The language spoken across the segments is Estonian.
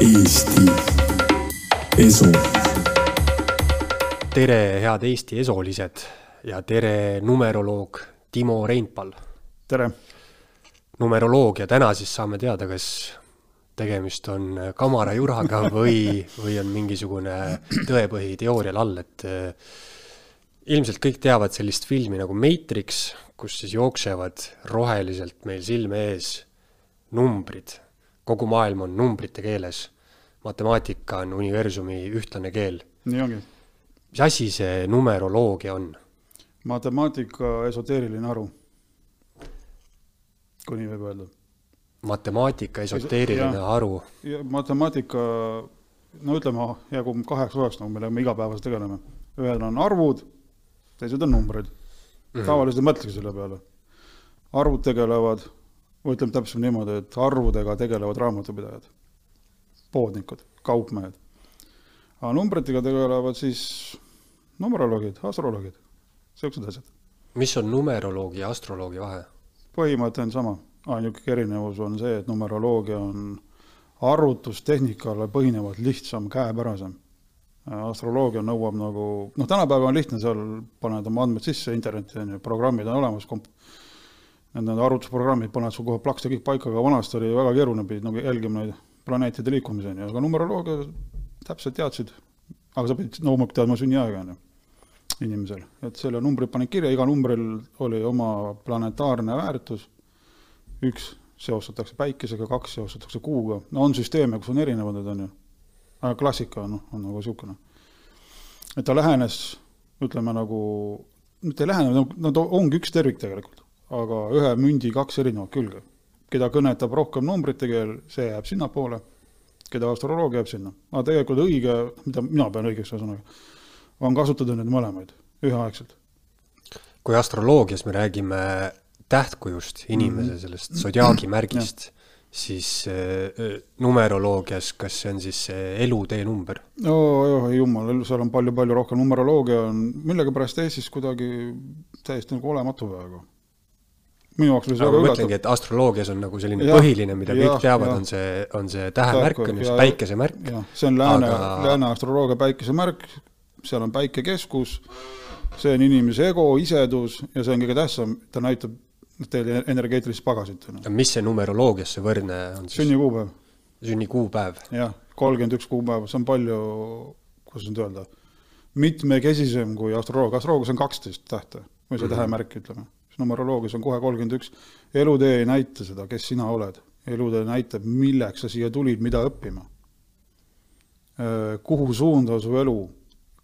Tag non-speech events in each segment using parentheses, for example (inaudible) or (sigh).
Eesti Esu. tere, head Eesti esolised ja tere, numeroloog Timo Reinpal. tere, numeroloogia, täna siis saame teada, kas tegemist on kamarajuraga (laughs) või, või on mingisugune tõepõhi teoorial all, et eh, ilmselt kõik teavad sellist filmi nagu Matrix, kus siis jooksevad roheliselt meil silme ees numbrid. Kogu maailm on numbrite keeles. matemaatika on universumi ühtlane keel. nii ongi. mis asi see numeroloogia on? matemaatika esoteeriline haru. kui nii võib öelda. matemaatika esoteeriline Jah. haru. ja matemaatika, no ütleme jagu kaheks osaks, nagu millega me igapäevaselt tegeleme. ühed on arvud, teised on numbrid mm. -hmm. tavaliselt ei mõtlegi selle peale. arvud tegelevad, ütleme täpselt niimoodi, et arvudega tegelevad raamatupidajad, poodnikud, kaupmehed. aga numbritega tegelevad siis numeroloogid, astroloogid, siuksed asjad. mis on numeroloogia ja astroloogia vahe? põhimõte on sama, ainuke erinevus on see, et numeroloogia on arvutustehnikale põhinevalt lihtsam, käepärasem. astroloogia nõuab nagu, noh, tänapäeval on lihtne seal, paned oma andmed sisse internetti, on ju, programmid on olemas, komp-, need arvutusprogrammid panevad sul kohe plaksti kõik paika, aga vanasti oli väga keeruline, pidid nagu jälgima neid planeetide liikumisi, on ju, aga numeroloogia täpselt teadsid, aga sa pidid loomulikult teadma sünniaega, on ju inimesel, et selle numbri panid kirja, iga numbril oli oma planetaarne väärtus, üks seostatakse päikesega, kaks seostatakse kuuga, no on süsteeme, kus on erinevad need, on ju, aga klassika on, on nagu niisugune. et ta lähenes, ütleme nagu, mitte ei lähenenud, ta ongi üks tervik tegelikult, aga ühe mündi kaks erinevat külge. keda kõnetab rohkem numbrite keel, see jääb sinnapoole, keda astroloogia jääb sinna, aga tegelikult õige, mida mina pean õigeks ühesõnaga, on kasutada neid mõlemaid üheaegselt. kui astroloogias me räägime tähtkujust, inimese sellest sodiaagi märgist, siis äh, numeroloogias, kas see on siis see elutee number? no jah, jumal, seal on palju-palju rohkem, numeroloogia on millegipärast Eestis kuidagi täiesti nagu olematu peaaegu. Minu jaoks oli see väga üllatav. mõtlengi, et astroloogias on nagu selline Jah, põhiline, mida kõik jah, teavad, on see, on see tähemärk, on ju, Ja- päikesemärk. see on lääne Aga- lääne astroloogia päikesemärk, seal on päikekeskus, see on inimese ego, isedus ja see on kõige tähtsam, ta näitab teile energeetilist pagasit. mis see numeroloogias see võrdne on siis? sünnikuupäev, sünnikuupäev. jah, kolmkümmend üks kuupäeva, see on palju, kuidas nüüd öelda, mitmekesisem kui astroloogia, astroloogias on kaksteist tähte. Või see tähemärk, ütleme. Numeroloogias on kohe kolmkümmend üks. elutee ei näita seda, kes sina oled, elutee näitab, milleks sa siia tulid, mida õppima. kuhu suunda su elu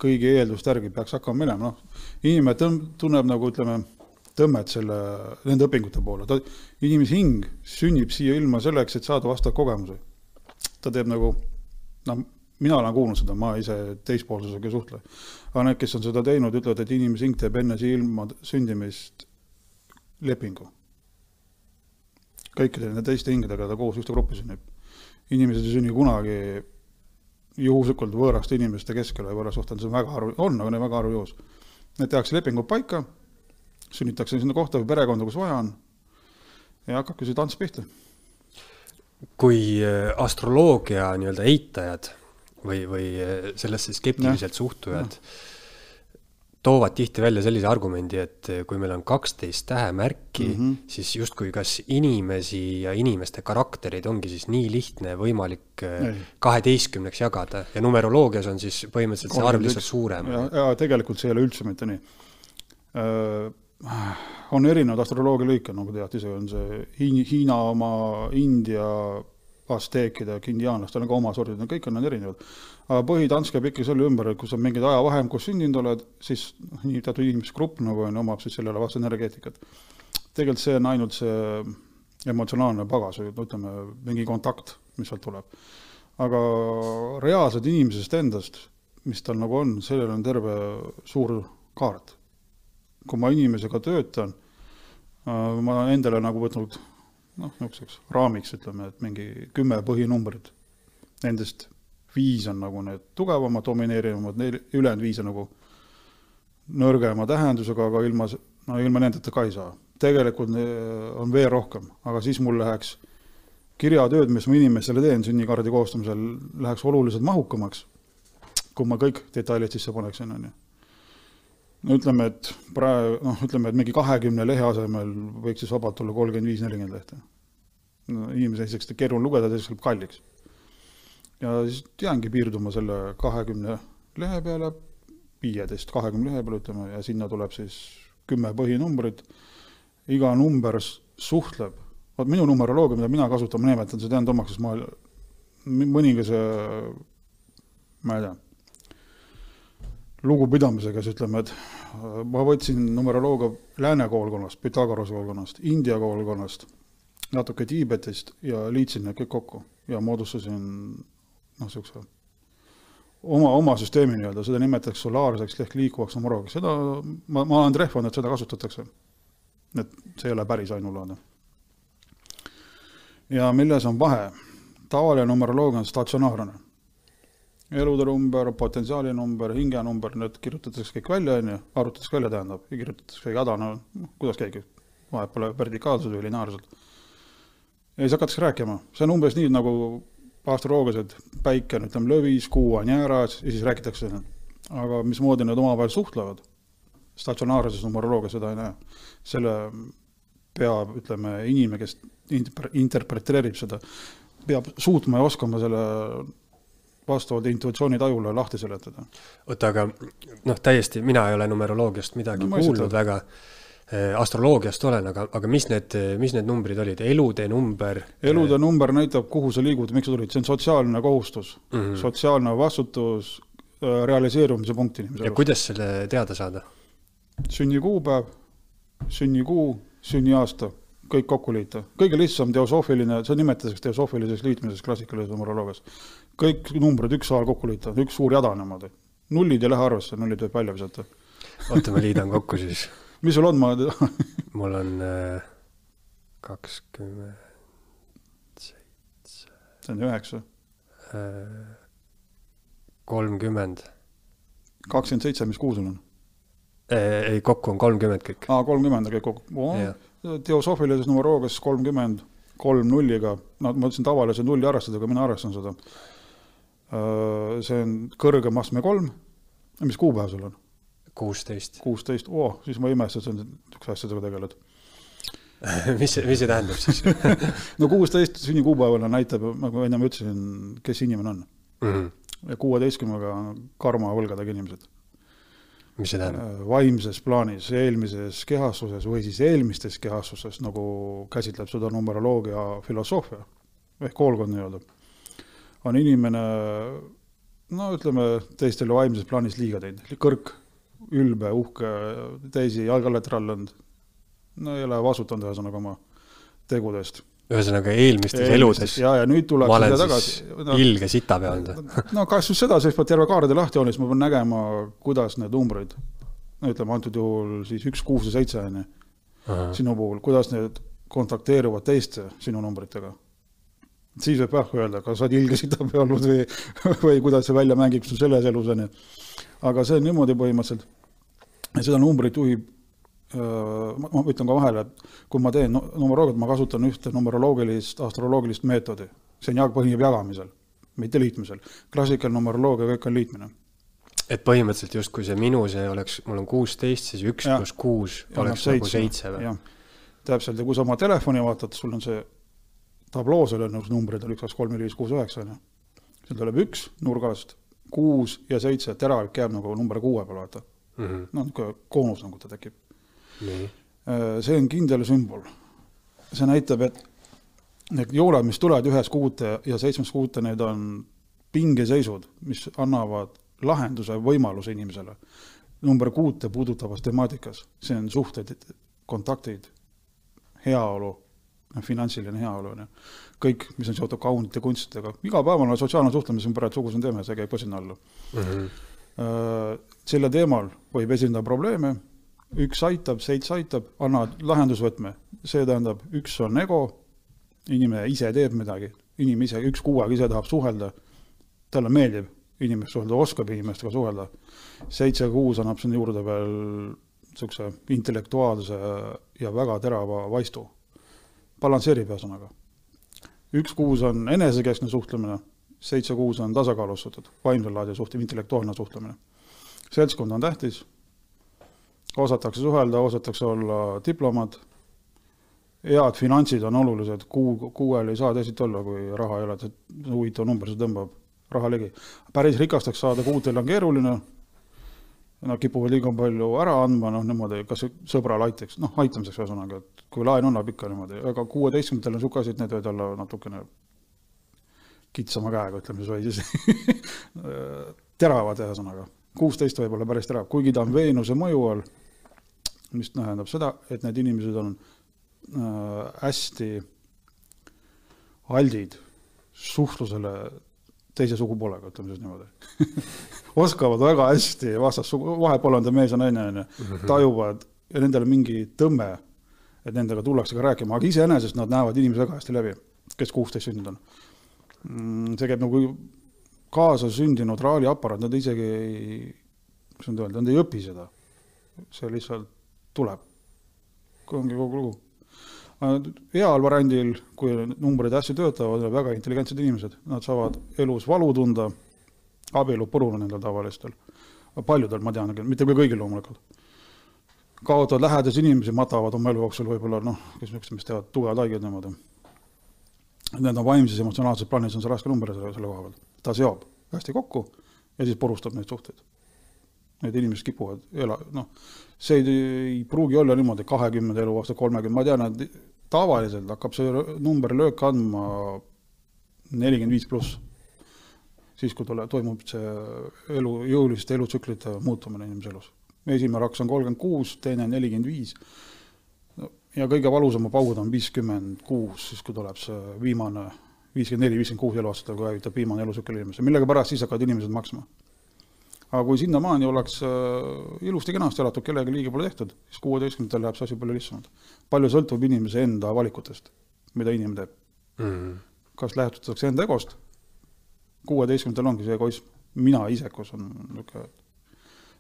kõigi eelduste järgi peaks hakkama minema, noh, inimene tõm-, tunneb nagu ütleme, tõmmet selle, nende õpingute poole, ta, inimese hing sünnib siia ilma selleks, et saada vastavaid kogemusi. ta teeb nagu, noh, mina olen kuulnud seda, ma ise teispoolsusega ei suhtle, aga need, kes on seda teinud, ütlevad, et inimese hing teeb enne siia ilma sündimist lepingu. kõikide nende teiste hingedega ta koos ühte gruppi sünnib. inimesed ei sünni kunagi juhuslikult võõraste inimeste keskel või võõras suhtel, see on väga harv, on, aga need väga harv juhus. Need tehakse lepingud paika, sünnitakse sinna kohta või perekonda, kus vaja on ja hakkabki see tants pihta. kui äh, astroloogia nii-öelda eitajad või, või äh, sellesse skeptiliselt suhtujad toovad tihti välja sellise argumendi, et äh, kui meil on kaksteist tähemärki mm. -hmm. siis justkui kas inimesi ja inimeste karaktereid ongi siis nii lihtne võimalik äh, Ei. kaheteistkümneks jagada ja numeroloogias on siis põhimõtteliselt see arv lihtsalt suurem. ja, tegelikult see ei ole üldse mitte nii. on erinevaid astroloogia lõike, nagu tead ise, on see Hiin- Hiina oma, India, asteekide, indiaanlaste on ka oma sordid, no kõik on need erinevad. aga põhitants käib ikka selle ümber, et kui sa mingid ajavahem, kus sündinud oled, siis noh, nii teatud inimeste grupp nagu on, omab siis sellele vastu energeetikat. tegelikult see on ainult see emotsionaalne pagas või ütleme, mingi kontakt, mis sealt tuleb. aga reaalselt inimesest endast, mis tal nagu on, sellel on terve suur kaart. kui ma inimesega töötan, ma olen endale nagu võtnud noh, niisuguseks raamiks ütleme, et mingi kümme põhinumbrit. Nendest viis on nagu need tugevamad, domineerivamad, neil ülejäänud viis on nagu nõrgema tähendusega, aga ilma, no ilma nendeta ka ei saa. tegelikult on veel rohkem, aga siis mul läheks kirjatööd, mis ma inimestele teen sünnikaardi koostamisel, läheks oluliselt mahukamaks, kui ma kõik detailid sisse paneksin, on ju. No ütleme, et praegu, noh, ütleme, et mingi kahekümne lehe asemel võiks siis vabalt olla kolmkümmend viis, nelikümmend lehte. no inimese esiteks keeruline lugeda, teiseks läheb kalliks. ja siis jäängi piirduma selle kahekümne lehe peale, viieteist, kahekümne lehe peale ütleme, ja sinna tuleb siis kümme põhinumbrit, iga number suhtleb vot minu numeroloogia, mida mina kasutan, ma nimetan seda enda omaks, sest ma mõningase, ma ei tea, lugupidamisega siis ütleme, et ma võtsin numeroloogia lääne koolkonnast, Pythagorase koolkonnast, India koolkonnast, natuke Tiibetist ja liitsin need kõik kokku ja moodustasin noh, niisuguse oma, oma süsteemi nii-öelda, seda nimetatakse solaarseks ehk liikuvaks numeroloogiaks, seda ma, ma olen trehvanud, et seda kasutatakse. et see ei ole päris ainulaadne ja milles on vahe? tavaline numeroloogia on statsionaarne. Elude number, potentsiaali number, hinge number, need kirjutatakse kõik välja, on ju, arvutatakse välja, tähendab, ja kirjutatakse kõik häda, no noh, kuidas keegi, vahet pole vertikaalselt või lineaarselt. ja siis hakatakse rääkima, see on umbes nii, nagu astroloogias, et päike on, ütleme, lövis, kuu on jääras ja siis räägitakse, aga mismoodi need omavahel suhtlevad, statsionaarses numeroloogias seda ei näe. selle peab, ütleme, inimene, kes interpreteerib seda, peab suutma ja oskama selle vastavalt intuitsioonitajule lahti seletada. oota, aga noh, täiesti, mina ei ole numeroloogiast midagi no, kuulnud esitad. väga äh,, astroloogiast olen, aga, aga mis need, mis need numbrid olid, elude number? elude äh... number näitab, kuhu sa liigud, miks sa tulid, see on sotsiaalne kohustus mm, -hmm. sotsiaalne vastutus äh,, realiseerumise punkt inimese elus. ja kuidas selle teada saada? sünnikuupäev, sünnikuu, sünniaasta kõik kokku liita. kõige lihtsam teosoofiline, seda nimetatakse teosoofiliseks liitmiseks klassikalises numeroloogias. kõik numbrid ükshaaval kokku liita, üks suur jada niimoodi. nullid ei lähe arvesse, nullid võib välja visata. oota, ma liidan kokku siis. (laughs) mis sul on, ma (laughs) mul on äh, kakskümmend seitse. see on üheksa. Äh, kolmkümmend. kakskümmend seitse, mis kuu sul on? ei, kokku on kolmkümmend kõik. aa, kolmkümmend on kõik kokku teosoofilises numeroloogias kolmkümmend kolm nulliga, no ma ütlesin tavalise nulli arvestada, aga mina arvestan seda. Äh, see on kõrgem astme kolm, mis kuupäev sul on? kuusteist. kuusteist, oo, siis ma ei imesta, et niisuguse asjadega tegeled (laughs) mis mis see tähendab siis (laughs) no kuusteist sünnikuupäevana näitab, nagu ennem ütlesin, kes inimene on mm. -hmm. ja kuueteistkümnega karma võlgadega inimesed mis see tähendab? Äh, vaimses plaanis, eelmises kehastuses või siis eelmistes kehastustes, nagu käsitleb seda numeroloogia filosoofia ehk koolkond nii-öelda, on inimene no ütleme, teistele vaimses plaanis liiga teinud, kõrk, ülbe, uhke, teisi jalge alla trallanud, no ei ole vastutanud ühesõnaga oma tegudest ühesõnaga eelmistes eludes ja, ja nüüd ma olen siis no, ilge sitape olnud no kas just seda, siis peab terve kaarde lahti siis ma pean nägema, kuidas need numbrid, no ütleme antud juhul siis üks, kuus ja seitse on ju, sinu puhul, kuidas need kontakteeruvad teiste sinu numbritega. siis võib jah öelda, kas sa oled ilge sitape olnud või, (laughs) või kuidas see välja mängib sul selles elus on ju. aga see on niimoodi põhimõtteliselt, seda numbrit juhib ma, ütlen ka vahele, et kui ma teen numeroloogiat, ma kasutan ühte numeroloogilist, astroloogilist meetodi. see on jag-, põhineb jagamisel, mitte liitmisel. klassikaline numeroloogia, kõik on liitmine. et põhimõtteliselt justkui see minu, see oleks, mul on kuusteist, siis üks pluss kuus oleks nagu seitse või? täpselt, ja kui sa oma telefoni vaatad, sul on see tabloo, seal on numbrid on üks, kaks, kolm, neli, viis, kuus, üheksa, on ju. seal tuleb üks nurgast, kuus ja seitse, teravik jääb nagu number kuue peale, vaata mm -hmm.. noh, niisugune koonus nagu ta tekib see on kindel sümbol. see näitab, et need jooled, mis tulevad ühes kuute ja seitsmes kuute, need on pingeseisud, mis annavad lahenduse võimaluse inimesele. number kuute puudutavas temaatikas, see on suhted, kontaktid, heaolu, noh, finantsiline heaolu, on ju. kõik, mis on seotud kaunite kunstidega, igapäevane sotsiaalne suhtlemine, mis me praegu sugusin teeme, see käib ka sinna alla mm. -hmm. selle teemal võib esineda probleeme üks aitab, seitse aitab, annavad lahendusvõtme. see tähendab, üks on ego, inimene ise teeb midagi, inimene ise, üks kuu aega ise tahab suhelda, talle meeldib inimest suhelda, oskab inimestega suhelda. seitse kuus annab sinna juurde veel niisuguse intellektuaalse ja väga terava vaistu. balansseerib ühesõnaga. üks kuus on enesekeskne suhtlemine, seitse kuus on tasakaalustatud, vaimsel laadil suhtlemine, intellektuaalne suhtlemine. seltskond on tähtis, osatakse suhelda, osatakse olla diplomaat, head finantsid on olulised, kuu, kuuel ei saa teisiti olla, kui raha ei ole, huvitav number, see tõmbab raha ligi. päris rikastaks saada kuudel on keeruline, nad kipuvad liiga palju ära andma, noh niimoodi, kas sõbrale aitaks, noh aitamiseks ühesõnaga, et kui laen annab ikka niimoodi, aga kuueteistkümnendatel on niisugune asi, et need võivad olla natukene kitsama käega, ütleme siis, või siis. (laughs) Teravad ühesõnaga. kuusteist võib olla päris terav, kuigi ta on Veenuse mõju all, mis tähendab seda, et need inimesed on äh, hästi aldid suhtlusele teise sugupoolega, ütleme siis niimoodi (laughs) oskavad väga hästi vastassugu, vahepeal on ta mees ja naine, on ju, mhm. tajuvad ja nendel on mingi tõmme, et nendega tullakse ka rääkima, aga iseenesest nad näevad inimesi väga hästi läbi, kes kuusteist sündinud on. Mm, see käib nagu kaasasündinud raaliaparaat, nad isegi ei, kuidas nüüd öelda, nad ei õpi seda. see lihtsalt tuleb. ongi kogu lugu heal variandil, kui numbrid hästi töötavad, on väga intelligentsed inimesed, nad saavad elus valu tunda, abielu purul nendel tavalistel, paljudel ma tean, mitte küll kõigil loomulikult. kaotavad lähedasi inimesi, matavad oma elu jooksul võib-olla noh, kes niisugused, mis teevad tugevad haiged niimoodi. Need on vaimses emotsionaalses plaanis on see raske number selle, koha pealt. ta seob hästi kokku ja siis purustab neid suhteid. Need inimesed kipuvad ela-, noh, see ei, ei pruugi olla niimoodi kahekümnenda eluaasta, kolmekümne, ma tean, et tavaliselt hakkab see number lööke andma nelikümmend viis pluss. siis, kui tule, toimub see elu, jõuliste elutsüklite muutumine inimese elus. esimene raks on kolmkümmend kuus, teine nelikümmend viis ja kõige valusamad paugud on viiskümmend kuus, siis kui tuleb see viimane viiskümmend neli, viiskümmend kuus eluaastat, kui hävitab viimane elutsükkel inimesele, millega pärast siis hakkavad inimesed maksma aga kui sinnamaani oleks äh, ilusti-kenasti elatud, kellelegi liiga pole tehtud, siis kuueteistkümnendatel läheb see asi palju lihtsamalt. palju sõltub inimese enda valikutest, mida inimene teeb mm. -hmm. kas lähtutakse enda egost, kuueteistkümnendatel ongi see egoism, mina isekus on niisugune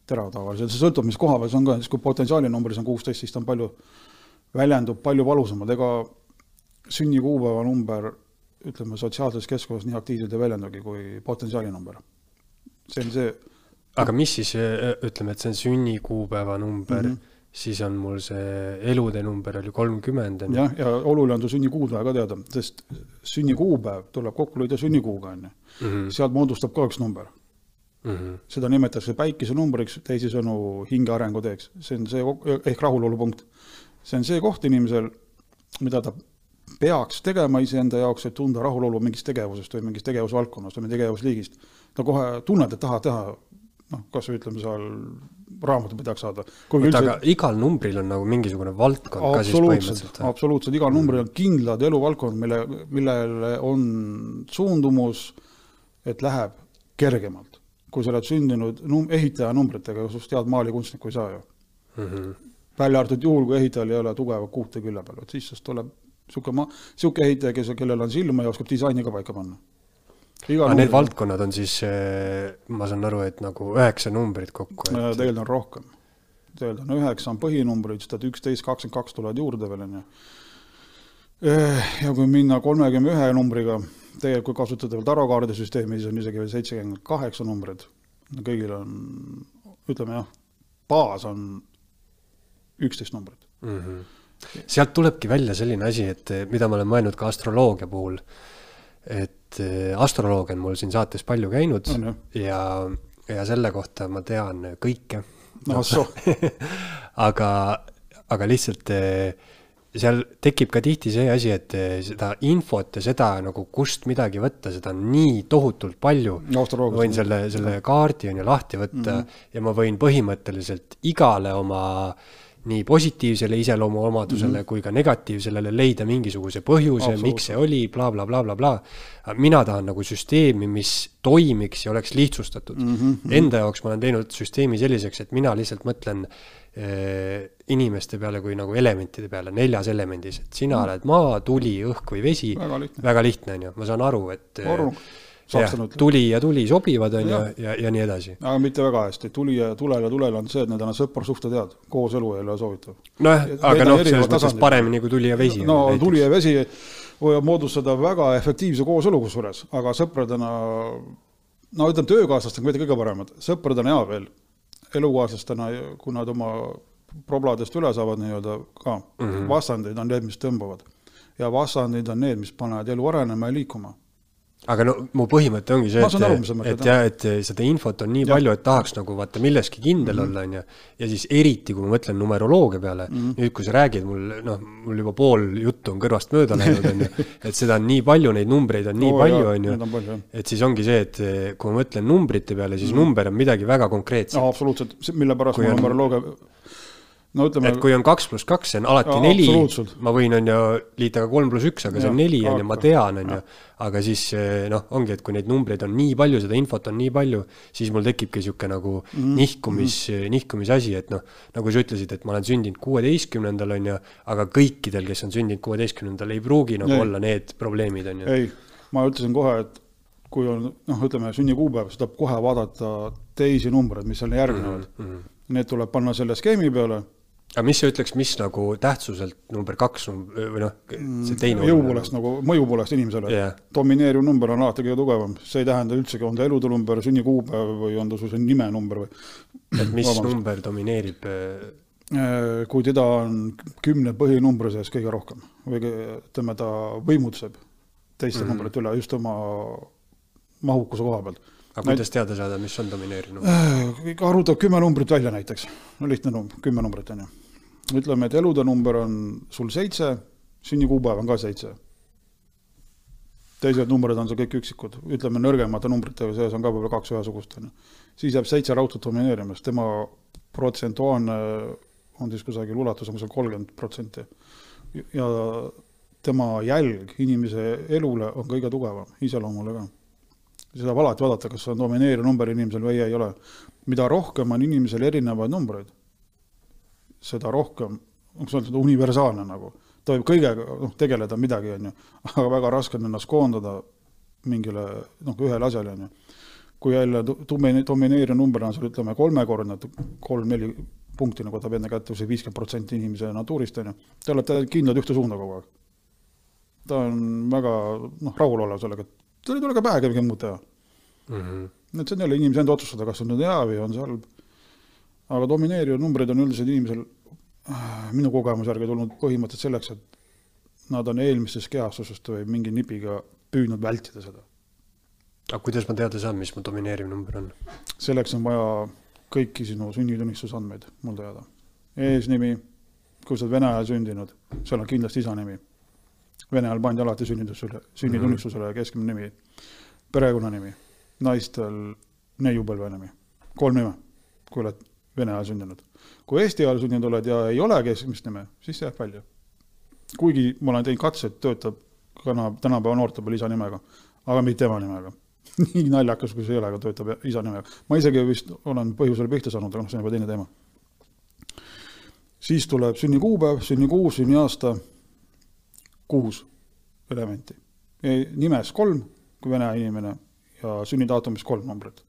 terav tavaliselt, see sõltub, mis koha peal see on ka, siis kui potentsiaalinumbris on kuusteist, siis ta on palju, väljendub palju valusamalt, ega sünnikuupäeva number ütleme, sotsiaalses keskkonnas nii aktiivselt ei väljendugi kui potentsiaalinumber. see on see aga mis siis, äh, ütleme, et see on sünnikuupäeva number mm, -hmm. siis on mul see elude number oli kolmkümmend. jah, ja oluline on su sünnikuupäev ka teada, sest sünnikuupäev tuleb kokku lüüa sünnikuuga, on ju. Mhm. sealt moodustab ka üks number mm. -hmm. seda nimetatakse päikesenumbriks, teisisõnu hinge arenguteeks, see on see, ehk rahulolupunkt. see on see koht inimesel, mida ta peaks tegema iseenda jaoks, et tunda rahulolu mingist tegevusest või mingist tegevusvaldkonnast või tegevusliigist. ta kohe tunned, et tahad teha noh, kas või ütleme seal raamatupidajaks saada. oota, aga igal numbril on nagu mingisugune valdkond ka siis põhimõtteliselt? absoluutselt, igal numbril on kindlad eluvaldkond, mille, millele on suundumus, et läheb kergemalt. kui sa oled sündinud num-, ehitaja numbritega, sinust head maalikunstnikku ei saa ju mm. -hmm. välja arvatud juhul, kui ehitajal ei ole tugevat kuute külje peal, vot siis sinust tuleb niisugune ma-, niisugune ehitaja, kes, kellel on silma ja oskab disaini ka paika panna aga need valdkonnad on siis, eh, ma saan aru, et nagu üheksa numbrit kokku et...? tegelikult on rohkem. tegelikult on üheksa on põhinumbrid, siis tead üksteist, kakskümmend kaks tulevad juurde veel, on ju. Eh, ja kui minna kolmekümne ühe numbriga, tegelikult kui kasutada veel tarokaardi süsteemi, siis on isegi veel seitsekümmend kaheksa numbrit. kõigil on, ütleme jah, baas on üksteist numbrit mm. -hmm. sealt tulebki välja selline asi, et mida ma olen mõelnud ka astroloogia puhul, et et äh, astroloogia on mul siin saates palju käinud on, ja, ja selle kohta ma tean kõike. no soh (laughs) aga, aga lihtsalt äh, seal tekib ka tihti see asi, et äh, seda infot ja seda nagu kust midagi võtta, seda on nii tohutult palju. võin selle, selle kaardi on ju lahti võtta mm -hmm. ja ma võin põhimõtteliselt igale oma äh, nii positiivsele iseloomuomadusele mm -hmm. kui ka negatiivsele leida mingisuguse põhjuse, miks see oli bla, bla, blablabla. mina tahan nagu süsteemi, mis toimiks ja oleks lihtsustatud mm. -hmm. Enda jaoks ma olen teinud süsteemi selliseks, et mina lihtsalt mõtlen äh, inimeste peale kui nagu elementide peale, neljas elemendis, et sina mm -hmm. oled maa, tuli, õhk või vesi. väga lihtne on ju, ma saan aru, et Aru saksanud. tuli ja tuli sobivad, on ju, ja, ja, ja nii edasi. aga mitte väga hästi, tuli ja tulel ja tulel on see, et need on sõprussuhted head, kooselu ei ole soovitav. nojah, aga noh, selles mõttes paremini kui tuli ja vesi. no tuli ja vesi võivad moodustada väga efektiivse kooselu kusjuures, aga sõpradena, no ütleme, töökaaslastega mitte kõige paremad, sõpradena hea veel, elukaaslastena, kui nad oma probladest üle saavad nii-öelda ka mm. -hmm. vastandid on need, mis tõmbavad. ja vastandid on need, mis panevad elu arenema ja liikuma. Aga no mu põhimõte ongi see, Ma et, et jah, et seda infot on nii Jah. palju, et tahaks nagu vaata milleski kindel Mhm. olla, on ju. ja siis eriti, kui ma mõtlen numeroloogia peale mm, -hmm. nüüd kui sa räägid mul, noh, mul juba pool juttu on kõrvast mööda läinud, on ju. (laughs) et seda on nii palju, neid numbreid on nii Oo, palju, on ju on et siis ongi see, et eh, kui ma mõtlen numbrite peale, siis mm -hmm. number on midagi väga konkreetset jaa, absoluutselt, mille pärast Kui on- numeroloogia, no ütleme et, kui on kaks pluss kaks, see on alati Jaa, neli ma võin, on ju, liita ka kolm pluss üks, aga see on neli, on ju, ma tean, on ju. aga siis eh, noh, ongi, et kui neid numbreid on nii palju, seda infot on nii palju, siis mul tekibki niisugune nagu mm nihkumis mm, nihkumisasi, et noh, nagu sa ütlesid, et ma olen sündinud kuueteistkümnendal, on ju, aga kõikidel, kes on sündinud kuueteistkümnendal, ei pruugi nagu Ei. olla need probleemid, on ju. ei, ma ütlesin kohe, et kui on noh, ütleme sünnikuupäev, siis tuleb kohe vaadata teisi numbreid, mis seal järgnevad mm. -hmm. Need tuleb panna selle skeemi peale, aga mis sa ütleks, mis nagu tähtsuselt number kaks või noh, see teine jõu poolest nagu, mõju poolest inimesele Jah. domineeriv number on alati kõige tugevam, see ei tähenda üldsegi, on ta elude number, sünnikuupäev või on ta su nimenumber või et mis Vabandust. number domineerib eh, Äh, kui teda on kümne põhinumbri sees kõige rohkem või ütleme, ta võimutseb teiste mm -hmm. numbrite üle just oma mahukuse koha pealt. aga kuidas teada saada, mis on domineeriv number? Äh, arvutab kümme numbrit välja näiteks, no lihtne number, kümme numbrit on ju. ütleme, et elude number on sul seitse, sünnikuupäev on ka seitse. teised numbrid on seal kõik üksikud, ütleme nõrgemate numbritega sees on ka võib-olla kaks ühesugust on ju. siis jääb seitse raudselt domineerima, sest tema protsentuaalne on siis kusagil ulatus on kusagil kolmkümmend protsenti. ja tema jälg inimese elule on kõige tugevam, iseloomule ka seda saab alati vaadata, kas on domineeriv number inimesel või ei ole. mida rohkem on inimesel erinevaid numbreid, seda rohkem, kuidas öelda, universaalne nagu, ta võib kõigega noh, tegeleda midagi, on ju, aga väga raske on ennast koondada mingile noh, ühele asjale, on ju. kui jälle domine- domineeriv number on seal ütleme kolmekordne, kolm-neli punkti nagu võtab enne kätte see viiskümmend protsenti inimese natuurist, on ju, te olete kindlad ühte suunda kogu aeg. ta on väga noh, rahulolev sellega, et tal ei tule ka pähe midagi muud teha Mhm. et see on jälle inimese enda otsustada, kas on nüüd hea või on see halb. Aga domineerivad numbrid on üldiselt inimesel äh, minu kogemuse järgi tulnud põhimõtteliselt selleks, et nad on eelmistest kehastusest või mingi nipiga püüdnud vältida seda. aga kuidas ma teada saan, mis mu domineeriv number on? selleks on vaja kõiki sinu sünnitunnistusandmeid mul teada. eesnimi, kui sa oled Vene ajal sündinud, seal on kindlasti isa nimi. Vene ajal pandi alati sünnitusele, sünnitunnistusele keskmine nimi, perekonnanimi, naistel neiupõlve nimi, kolm nime, kui oled Vene ajal sündinud. kui Eesti ajal sündinud oled ja ei ole keskmist nime, siis see jääb välja. kuigi ma olen teinud katseid, töötab täna, tänapäeva noorte peal isa nimega, aga mitte ema nimega. (laughs) nii naljakas, kui see ei ole, aga töötab isa nimega. ma isegi vist olen põhjusel pihta saanud, aga noh, see on juba teine teema. siis tuleb sünnikuupäev, sünnikuu, sünniaasta, kuus elementi. nimes kolm, kui vene inimene ja sünnidaatumis kolm numbrit.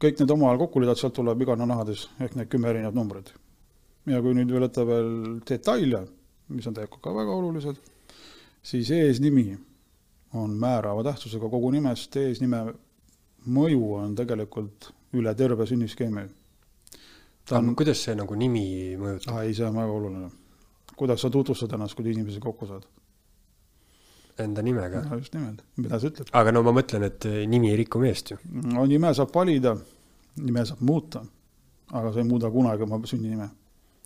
Kõik need omavahel kokku lisada, sealt tuleb igana nahades ehk need kümme erinevat numbrit. ja kui nüüd veel võtta veel detaile, mis on tegelikult ka väga olulised, siis eesnimi on määrava tähtsusega kogu nimest, eesnime mõju on tegelikult üle terve sünniskeemi. ta on, kuidas see nagu nimi mõjutab? ei, see on väga oluline. kuidas sa tutvustad ennast, kui inimesi kokku saad? Enda nimega? no just nimelt, mida sa ütled. aga no ma mõtlen, et eh, nimi ei riku meest ju. no nime saab valida, nime saab muuta, aga sa ei muuda kunagi oma sünninime.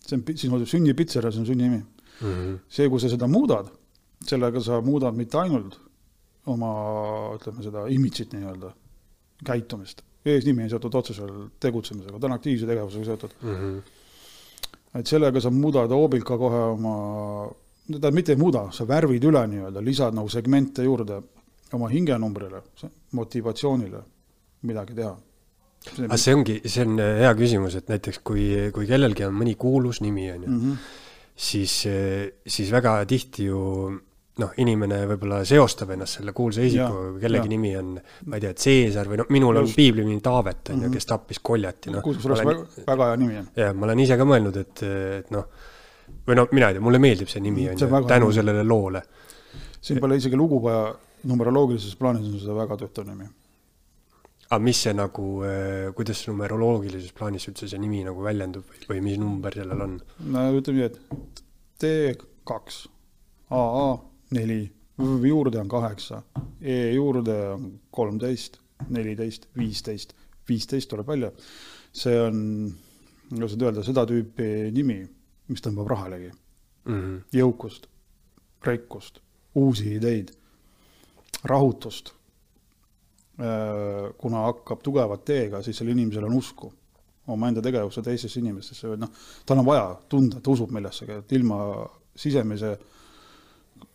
see on, sinu sünnipitser, see on sünninimi. Mhm. see, kui sa seda muudad, sellega sa muudad mitte ainult oma, ütleme seda imidžit nii-öelda, käitumist. eesnimi on seotud otseselt tegutsemisega, ta on aktiivse tegevusega seotud. Mhm. et sellega sa muudad hoobilt ka kohe oma, tähendab mitte ei muuda, sa värvid üle nii-öelda, lisad nagu segmente juurde oma hingenumbrile, motivatsioonile midagi teha. aga see ongi, see on eh, hea küsimus, et näiteks kui, kui kellelgi on mõni kuulus nimi, on ju, Mhm. siis, siis väga tihti ju noh, inimene võib-olla seostab ennast selle kuulsa isikuga, kellegi jaa. nimi on, ma ei tea, Caesar või noh, minul on Just. piibli nimi Taavet, on ju, Mhm. kes tappis Koljati, noh. kusjuures väga, väga hea nimi on. jah, ma olen ise ka mõelnud, et, et noh, või no mina ei tea, mulle meeldib see nimi, on See ju, tänu hea. sellele loole. siin pole isegi lugu vaja, numeroloogilises plaanis on seda väga töötav nimi. aga mis see nagu, kuidas see numeroloogilises plaanis üldse see nimi nagu väljendub või, või mis number sellel on? no ütleme nii, et T kaks, AA neli, V juurde on kaheksa, E juurde on kolmteist, neliteist, viisteist, viisteist tuleb välja. see on, kuidas nüüd öelda, seda tüüpi nimi, mis tõmbab rahalegi mm. -hmm. jõukust, rikkust, uusi ideid, rahutust. kuna hakkab tugeva teega, siis sellel inimesel on usku omaenda tegevusse teistesse inimestesse või noh, tal on vaja tunda, et ta usub millessegi, et ilma sisemise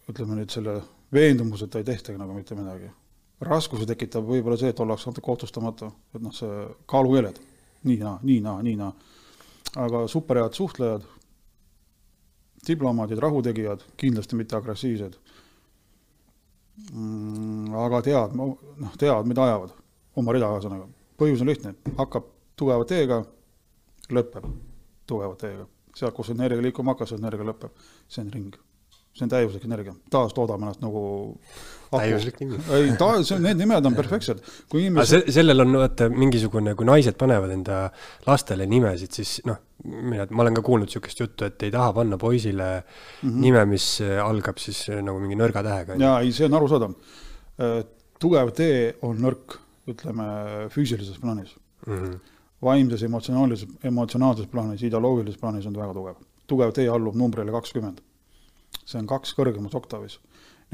ütleme nüüd selle veendumuseta ei tehtagi nagu mitte midagi. raskusi tekitab võib-olla see, et ollakse natuke otsustamatu, et noh, see kaalukeeled, nii naa, nii naa, nii naa. aga superhead suhtlejad, diplomaadid, rahutegijad, kindlasti mitte agressiivsed mm,. aga teavad, noh, teavad, mida ajavad, oma rida ühesõnaga. põhjus on lihtne, hakkab tugeva teega, lõpeb tugeva teega. sealt, kus energia liikuma hakkas, energia lõpeb, see on ring see on täiuslik energia, taastoodame ennast nagu täiuslik nimi. ei, ta, see, need nimed on perfektsed. kui inimesed se. sellel on vaata mingisugune, kui naised panevad enda lastele nimesid, siis noh, mina, ma olen ka kuulnud niisugust juttu, et ei taha panna poisile mm -hmm. nime, mis algab siis nagu mingi nõrga tähega. jaa, ei, see on arusaadav. tugev tee on nõrk, ütleme, füüsilises plaanis mm. -hmm. vaimses, emotsionaalses, emotsionaalses plaanis, ideoloogilises plaanis on ta väga tugev. tugev tee allub numbrile kakskümmend see on kaks kõrgemas oktavis.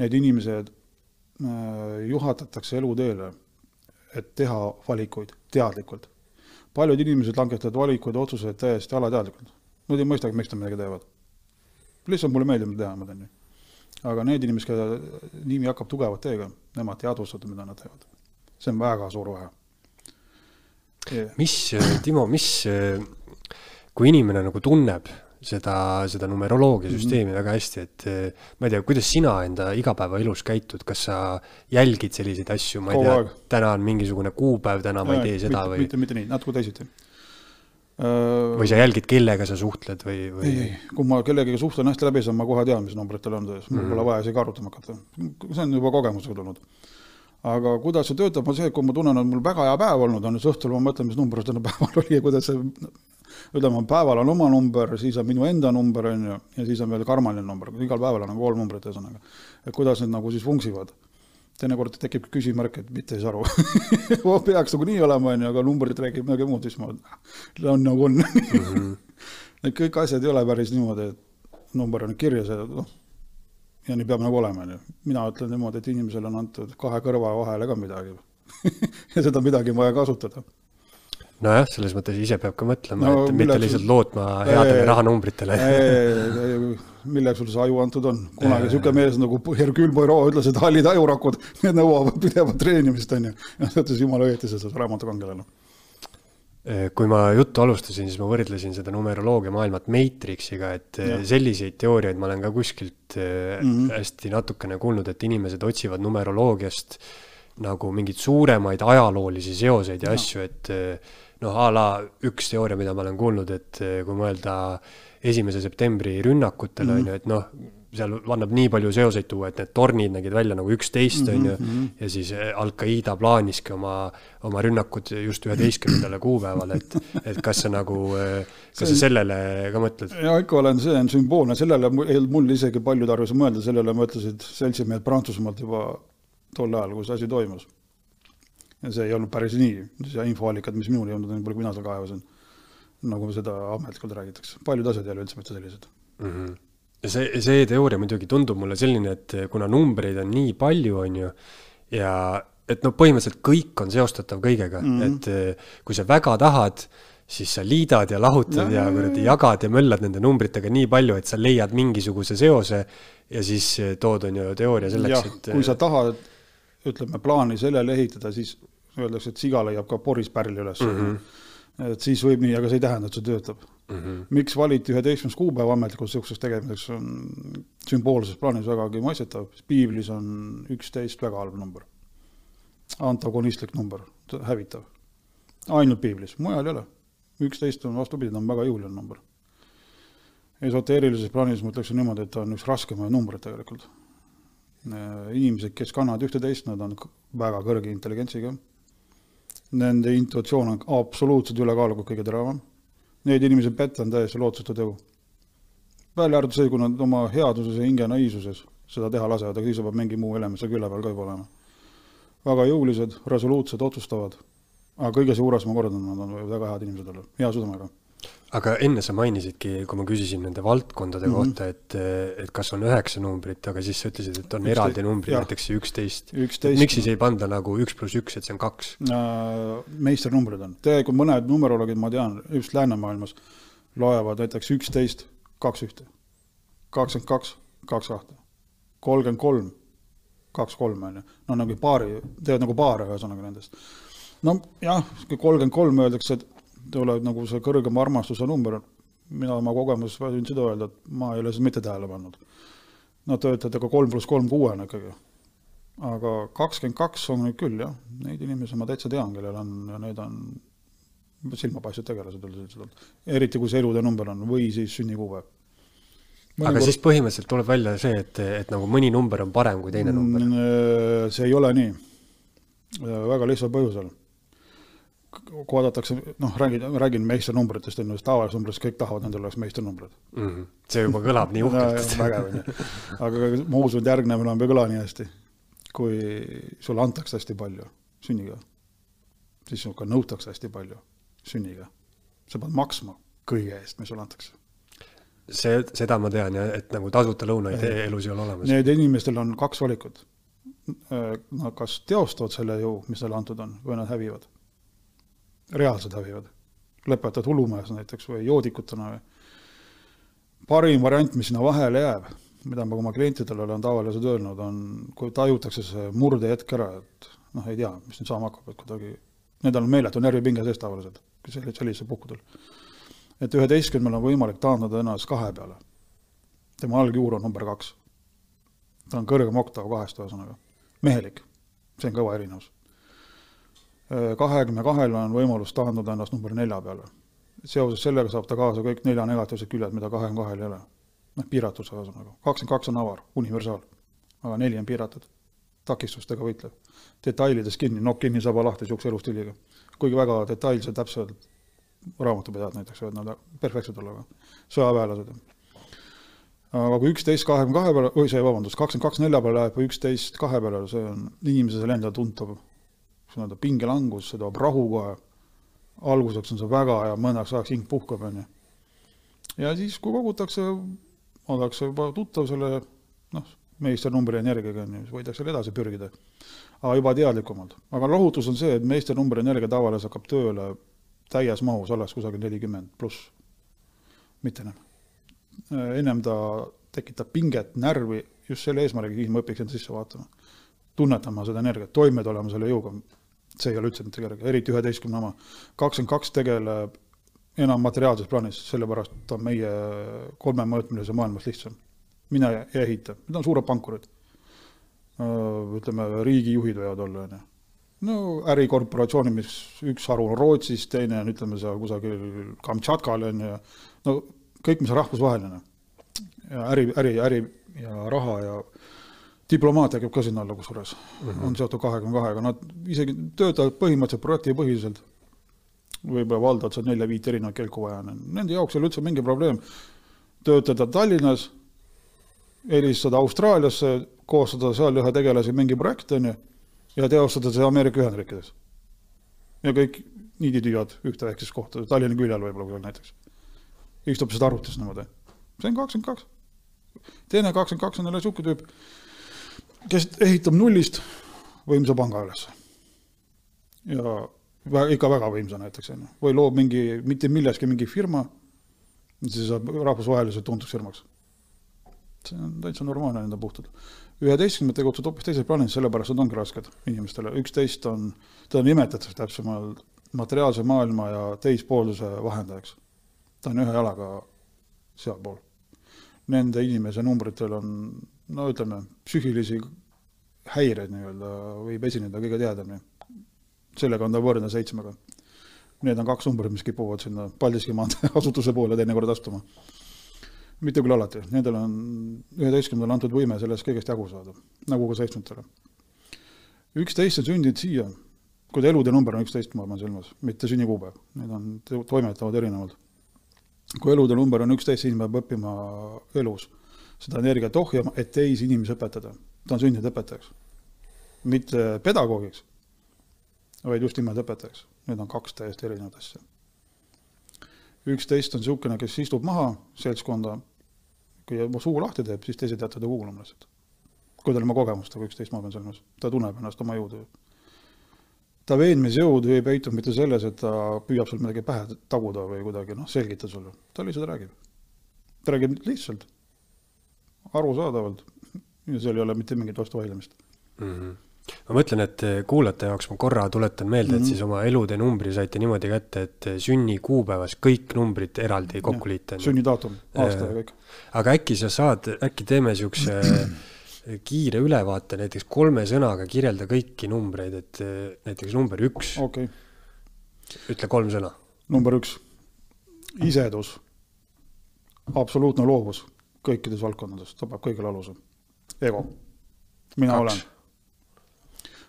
Need inimesed äh, juhatatakse eluteele, et teha valikuid teadlikult. paljud inimesed langetavad valikuid otsuseid täiesti alateadlikult. Nad ei mõistagi, miks nad midagi teevad. lihtsalt mulle meeldib mida teha, ma teen nii. aga need inimesed, kelle nimi hakkab tugevat teega, nemad ei teadvustata, mida nad teevad. see on väga suur vahe yeah.. mis, Timo, mis, kui inimene nagu tunneb seda, seda numeroloogiasüsteemi mm -hmm. väga hästi, et ma ei tea, kuidas sina enda igapäevaelus käitud, kas sa jälgid selliseid asju, ma ei Kogu tea, täna on mingisugune kuupäev, täna ma ei tee seda mitte, või? mitte, mitte nii, natuke teisiti. või sa jälgid, kellega sa suhtled või, või? ei, ei, kui ma kellegagi suhtlen hästi läbi, siis ma kohe tean, mis numbrid tal on sees, mul mm -hmm. pole vaja isegi arutama hakata. see on juba kogemusega tulnud. aga kuidas see töötab, on see, et kui ma tunnen, et mul väga hea päev olnud on, siis õhtul ma mõtlen, mis number täna päeval oli ja kuidas see ütleme, päeval on oma number, siis on minu enda number, on ju, ja siis on veel karmaline number, igal päeval on nagu kolm numbrit, ühesõnaga. et kuidas need nagu siis funksivad. teinekord tekib küsimärk, et mitte ei saa aru (laughs) peaks nagu nii olema, on ju, aga numbrid räägib midagi muud, siis ma, on nagu on. (laughs) -hmm. et kõik asjad ei ole päris niimoodi, et number on kirjas ja noh, ja nii peab nagu olema, on ju. mina ütlen niimoodi, et inimesele on antud kahe kõrva vahele ka midagi (laughs) ja seda midagi on vaja kasutada nojah, selles mõttes ise peab ka mõtlema no,, et mitte lihtsalt sul... lootma headele ee, rahanumbritele. milleks sul see aju antud on? kunagi niisugune mees nagu Hercule Poirot ütles, et hallid ajurakud, need nõuavad pidevat treenimist, on ju. ja ta ütles jumala õieti seda raamatukangelane kui ma juttu alustasin, siis ma võrdlesin seda numeroloogia maailmat Matrixiga, et ja. selliseid teooriaid ma olen ka kuskilt mm -hmm. hästi natukene kuulnud, et inimesed otsivad numeroloogiast nagu mingeid suuremaid ajaloolisi seoseid ja, ja. asju, et noh, a la üks teooria, mida ma olen kuulnud, et eh, kui mõelda esimese septembri rünnakutele, mhm. on ju, et noh, seal annab nii palju seoseid tuua, et need tornid nägid välja nagu üksteist, on ju, mhm, mhm. ja siis eh, Al-Qaeda plaaniski oma, oma rünnakud just üheteistkümnendale kuupäevale, et, et kas sa nagu, eh, kas sa sellele ka mõtled? jaa, ikka olen, see on sümboolne, sellele mul isegi palju tarvis mõelda, sellele mõtlesid seltsimehed Prantsusmaalt juba tol ajal, kui see asi toimus ja see ei olnud päris nii, see infoallikad, mis minuni jõudnud on, pole, kui mina seal kaevasin. nagu seda ametlikult räägitakse, paljud asjad ei ole üldse mitte sellised mm. -hmm. ja see, see teooria muidugi tundub mulle selline, et kuna numbreid on nii palju, on ju, ja et noh, põhimõtteliselt kõik on seostatav kõigega mm, -hmm. et eh, kui sa väga tahad, siis sa liidad ja lahutad ja, ja kuradi jagad ja möllad nende numbritega nii palju, et sa leiad mingisuguse seose ja siis tood, on ju, teooria selleks, et kui sa tahad ütleme, plaani sellele ehitada, siis öeldakse, et siga leiab ka poris pärli üles mm. -hmm. et siis võib nii, aga see ei tähenda, et see töötab mm. -hmm. miks valiti üheteistkümnes kuupäev ametlikult niisuguseks tegemiseks, on sümboolses plaanis vägagi mõistetav, piiblis on üksteist väga halb number. antagonistlik number, hävitav. ainult piiblis, mujal ei ole. üksteist on vastupidi, ta on väga jõuline number. esoteerilises plaanis ma ütleksin niimoodi, et ta on üks raskemaid numbreid tegelikult inimesed, kes kannavad ühte-teist, nad on väga kõrge intelligentsiga. Nende intuitsioon on absoluutselt ülekaalukalt kõige teravam. Neid inimesi petta on täiesti lootusetu tegu. välja arvatud see, kui nad oma headuses ja hinge naiivsuses seda teha lasevad, aga siis peab mingi muu element seal külje peal ka juba olema. väga jõulised, resoluutsed, otsustavad. aga kõige juures, ma kordan, nad on väga head inimesed olla, hea südamega. Aga enne sa mainisidki, kui ma küsisin nende valdkondade mm. -hmm. kohta, et, et kas on üheksa numbrit, aga siis sa ütlesid, et on Üksteist, eraldi numbrid, näiteks see üksteist. miks siis ei panda nagu üks pluss üks, et see on kaks? äh, meisternumbrid on. tegelikult mõned numeroloogid, ma tean, just läänemaailmas, loevad näiteks üksteist, kaks ühte, kakskümmend kaks, kaks kahte, kolmkümmend kolm, kaks kolme, on ju. no nagu paari, teevad nagu paare ühesõnaga nendest. no jah, kolmkümmend kolm öeldakse, et tuleb nagu see kõrgema armastuse number. mina oma kogemuses võin seda öelda, et ma ei ole seda mitte tähele pannud. Nad töötavad aga kolm pluss kolm kuuena ikkagi aga kakskümmend kaks on nüüd küll jah, neid inimesi ma täitsa tean, kellel on ja need on silmapaistvad tegelased üldiselt, eriti kui see elude number on või siis sünnikuupäev. aga siis põhimõtteliselt tuleb välja see, et, et nagu mõni number on parem kui teine number. Mm, see ei ole nii, väga lihtsal põhjusel. Kui vaadatakse, noh, räägin, räägin meisternumbritest, on ju, tavalises numbris kõik tahavad, nendel oleks meisternumbrid. Mm -hmm. see juba kõlab nii (laughs) uhkelt. vägev on ju, aga ma usun, et järgnev enam ei kõla nii hästi kui sulle antakse hästi palju sünniga, siis sinuga nõutakse hästi palju sünniga. sa pead maksma kõige eest, mis sulle antakse. see, seda ma tean jah, et nagu tasuta lõunaid elus ei ole olemas. Need inimestel on kaks valikut. Nad kas teostavad selle jõu, mis neile antud on, või nad hävivad. Reaalselt hävivad. lõpetad hullumajas näiteks või joodikutena või. parim variant, mis sinna vahele jääb, mida ma oma klientidele olen tavaliselt öelnud, on, kui tajutakse see murdehetk ära, et noh, ei tea, mis nüüd saama hakkab, et kuidagi, nendel on meeletu närvipinge sees tavaliselt, sellisel puhkudel. et üheteistkümnel on võimalik taandada ennast kahe peale. tema algjuur on number kaks. ta on kõrgem oktav kahest, ühesõnaga. mehelik, see on kõva erinevus. Kahekümne kahel on võimalus taandada ennast number nelja peale. seoses sellega saab ta kaasa kõik nelja negatiivsed küljed, mida kahekümne kahel ei ole noh, piiratus ühesõnaga, kakskümmend kaks on avar, universaal, aga neli on piiratud, takistustega võitlev. detailides kinni, nokk kinni, saba lahti, niisuguse elustiiliga. kuigi väga detailsed, täpsed raamatupidajad näiteks võivad nad perfektsed olla, sõjaväelased. aga kui üksteist kahekümne kahe peale, oi see, vabandust, kakskümmend kaks nelja peale läheb või üksteist kahe peale, see on inimesele endale tuntav nii-öelda pingelangus, see toob rahu kohe. alguseks on see väga hea, mõneks ajaks hing puhkab, on ju. ja siis, kui kogutakse ollakse juba tuttav selle noh, meisternumbri energiaga, on ju, siis võidakse selle edasi pürgida. aga juba teadlikumalt. aga lohutus on see, et meisternumbri energia tavaliselt hakkab tööle täies mahus alles kusagil nelikümmend pluss, mitte enam. ennem ta tekitab pinget, närvi just selle eesmärgiga, siis ma õpiks enda sisse vaatama. tunnetama seda energiat, toime tulema selle jõuga. See ei ole üldse mitte kerge, eriti üheteistkümne oma. kakskümmend kaks tegeleb enam materiaalses plaanis, sellepärast on meie kolmemõõtmelise maailmas lihtsam. mine ja ehita, need on suured pankurid. ütleme, riigijuhid võivad olla, on ju. no ärikorporatsioonid, mis üks haru on Rootsis, teine on, ütleme seal kusagil Kamtšatkal, on ju, no kõik, mis on rahvusvaheline. äri, äri, äri ja raha ja diplomaatia käib ka sinna alla kusjuures mm, -hmm. on seotud kahekümne kahega, nad isegi töötavad põhimõtteliselt projektipõhiselt võib-olla valdavad seal nelja-viit erinevat kelku vaja, nende jaoks ei ole üldse mingi probleem töötada Tallinnas, helistada Austraaliasse, koostada seal ühe tegelase mingi projekt, on ju, ja teostada see Ameerika Ühendriikides. ja kõik niiditüüad ühte väikses kohta, Tallinna küljel võib-olla kusagil näiteks. istub seda arvutis niimoodi. see on kakskümmend kaks. teine kakskümmend kaks on jälle niisugune tüüp, kes ehitab nullist võimsa panga üles. ja ikka väga võimsa näiteks, on ju, või loob mingi, mitte milleski mingi firma, siis saab rahvusvaheliselt tuntuks firmaks. see on täitsa normaalne nende puhtalt. üheteistkümned tegutsevad hoopis teises plaanis, sellepärast nad ongi rasked inimestele, üksteist on, teda nimetatakse täpsemalt materiaalse maailma ja teispoolsuse vahendajaks. ta on ühe jalaga sealpool. Nende inimese numbritel on, no ütleme, psüühilisi häireid nii-öelda võib esineda kõige tihedamini sellega on ta võrdne seitsmega. Need on kaks numbrit, mis kipuvad sinna Paldiski maantee asutuse poole teinekord astuma. mitte küll alati, nendel on üheteistkümnendale antud võime sellest kõigest jagu saada, nagu ka seitsmendale. üksteist on sündinud siia, kui ta elude number on üksteist, ma pean silmas, mitte sünnikuupäev, need on, toimetavad erinevalt. kui elude number on üksteist, siis peab õppima elus seda energiat ohjama, et teisi inimesi õpetada. ta on sündinud õpetajaks, mitte pedagoogiks, vaid just nimelt õpetajaks. Need on kaks täiesti erinevat asja üksteist on niisugune, kes istub maha seltskonda, kui oma suu lahti teeb, siis teised jätavad ta kuulama lihtsalt. kui tal on oma kogemust, aga üksteist ma pean silmas, ta tunneb ennast oma jõudu. ta veenmisjõud ei peitu mitte selles, et ta püüab sul midagi pähe taguda või kuidagi noh, selgitada sulle, ta lihtsalt räägib. ta räägib lihtsalt, arusaadavalt ja seal ei ole mitte mingit vastuvaidlemist mm. -hmm ma mõtlen, et kuulajate jaoks ma korra tuletan meelde, et mm -hmm. siis oma elude numbri saite niimoodi kätte, et sünnikuupäevas kõik numbrid eraldi kokku liita. sünnidaatum, aasta ja kõik. aga äkki sa saad, äkki teeme niisuguse (clears throat) kiire ülevaate, näiteks kolme sõnaga kirjelda kõiki numbreid, et näiteks number üks okay.. ütle kolm sõna. number üks, isedus, absoluutne loovus kõikides valdkondades, ta peab kõigil aluse. ego, mina Kaks. olen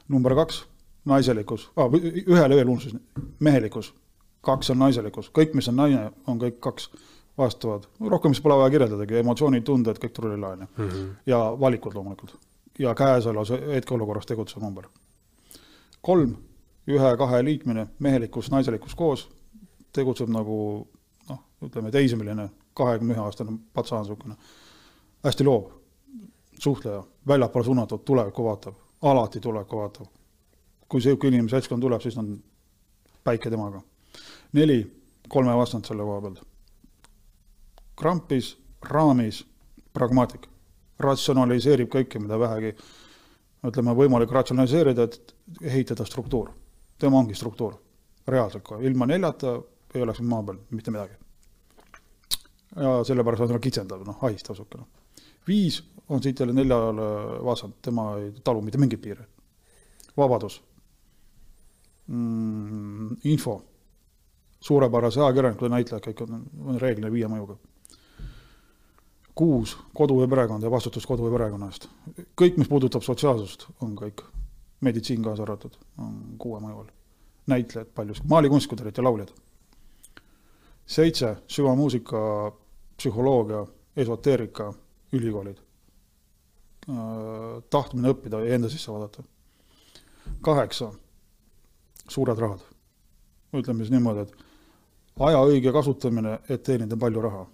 number kaks, naiselikkus ah,, ühele veel unustasin, mehelikkus, kaks on naiselikkus, kõik, mis on naine, on kõik kaks vastavad, rohkem vist pole vaja kirjeldadagi, emotsioonid, tunded, kõik trulila on ju mm. -hmm. ja valikud loomulikult ja käesolevas hetkeolukorras tegutsev number. kolm, ühe-kahe liikmine, mehelikkus, naiselikkus koos, tegutseb nagu noh, ütleme teismeline, kahekümne ühe aastane patsaan niisugune, hästi loov, suhtleja, väljapoole suunatud, tulevikku vaatab alati tulevikku vaatav. kui niisugune inimene seltskond tuleb, siis on päike temaga. neli, kolme vastand selle koha pealt. krampis, raamis, pragmaatik, ratsionaliseerib kõike, mida vähegi ütleme, võimalik ratsionaliseerida, et ehitada struktuur. tema ongi struktuur, reaalselt kohe, ilma neljata ei oleks maa peal mitte midagi. Ja sellepärast on ta kitsendav, noh, ahistav niisugune. viis on siit jälle neljale vastand, tema ei talu mitte mingeid piire. vabadus mm,, info, suurepärase ajakirjaniku näitlejad, kõik on, on reeglina viie mõjuga. kuus, kodu ja perekond ja vastutus kodu ja perekonna eest. kõik, mis puudutab sotsiaalsust, on kõik, meditsiin kaasa arvatud, on kuue mõju all. näitlejad paljuski, maalikunstikurid ja lauljad. seitse, süvamuusika, psühholoogia, esoteerika, ülikoolid Äh, tahtmine õppida ja enda sisse vaadata. kaheksa, suured rahad. ütleme siis niimoodi, et aja õige kasutamine, et teenida palju raha.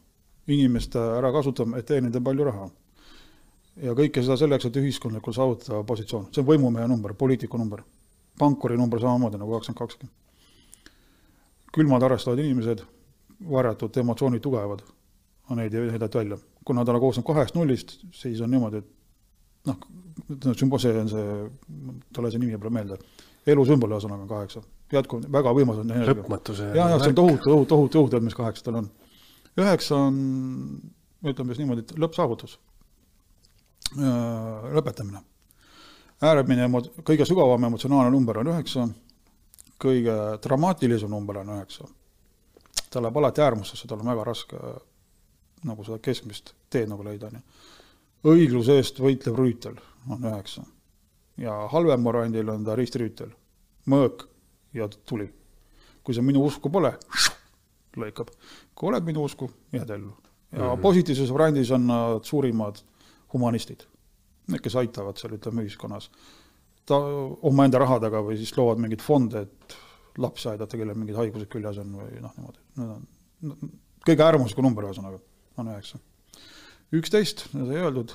inimeste ärakasutamine, et teenida palju raha. ja kõike seda selleks, et ühiskondlikult saavutada positsioon, see on võimumehe number, poliitiku number. pankuri number samamoodi nagu kakskümmend kakskümmend. külmad arvestavad inimesed, varjatud emotsioonid tugevad, on neid heideti välja. kuna ta koosneb kahest nullist, siis on niimoodi, et noh, sümbol, see on see, talle see nimi pole meelde, elusümbol ühesõnaga on kaheksa, jätkuv, väga võimas on. lõpmatuse. ja, ja see on tohutu, tohutu, tohutu, tohutu, mis kaheksa tal on. üheksa on, ütleme siis niimoodi, et lõppsaavutus, lõpetamine. äärimine, kõige sügavam emotsionaalne number on üheksa, kõige dramaatilisem number on üheksa. ta läheb alati äärmusesse, tal on väga raske nagu seda keskmist teed nagu leida, on ju õigluse eest võitlev rüütel on üheksa. ja halvem variandil on ta ristrüütel, mõõk ja tuli. kui see minu usku pole, lõikab. kui oled minu usku, jääd ellu. ja mm -hmm. positiivses variandis on nad suurimad humanistid. Need, kes aitavad seal, ütleme, ühiskonnas. ta omaenda rahadega või siis loovad mingeid fonde, et lapsi aidata, kellel mingid haigused küljes on või noh, niimoodi. Need on kõige äärmuslikum number ühesõnaga, on üheksa üksteist, sai öeldud,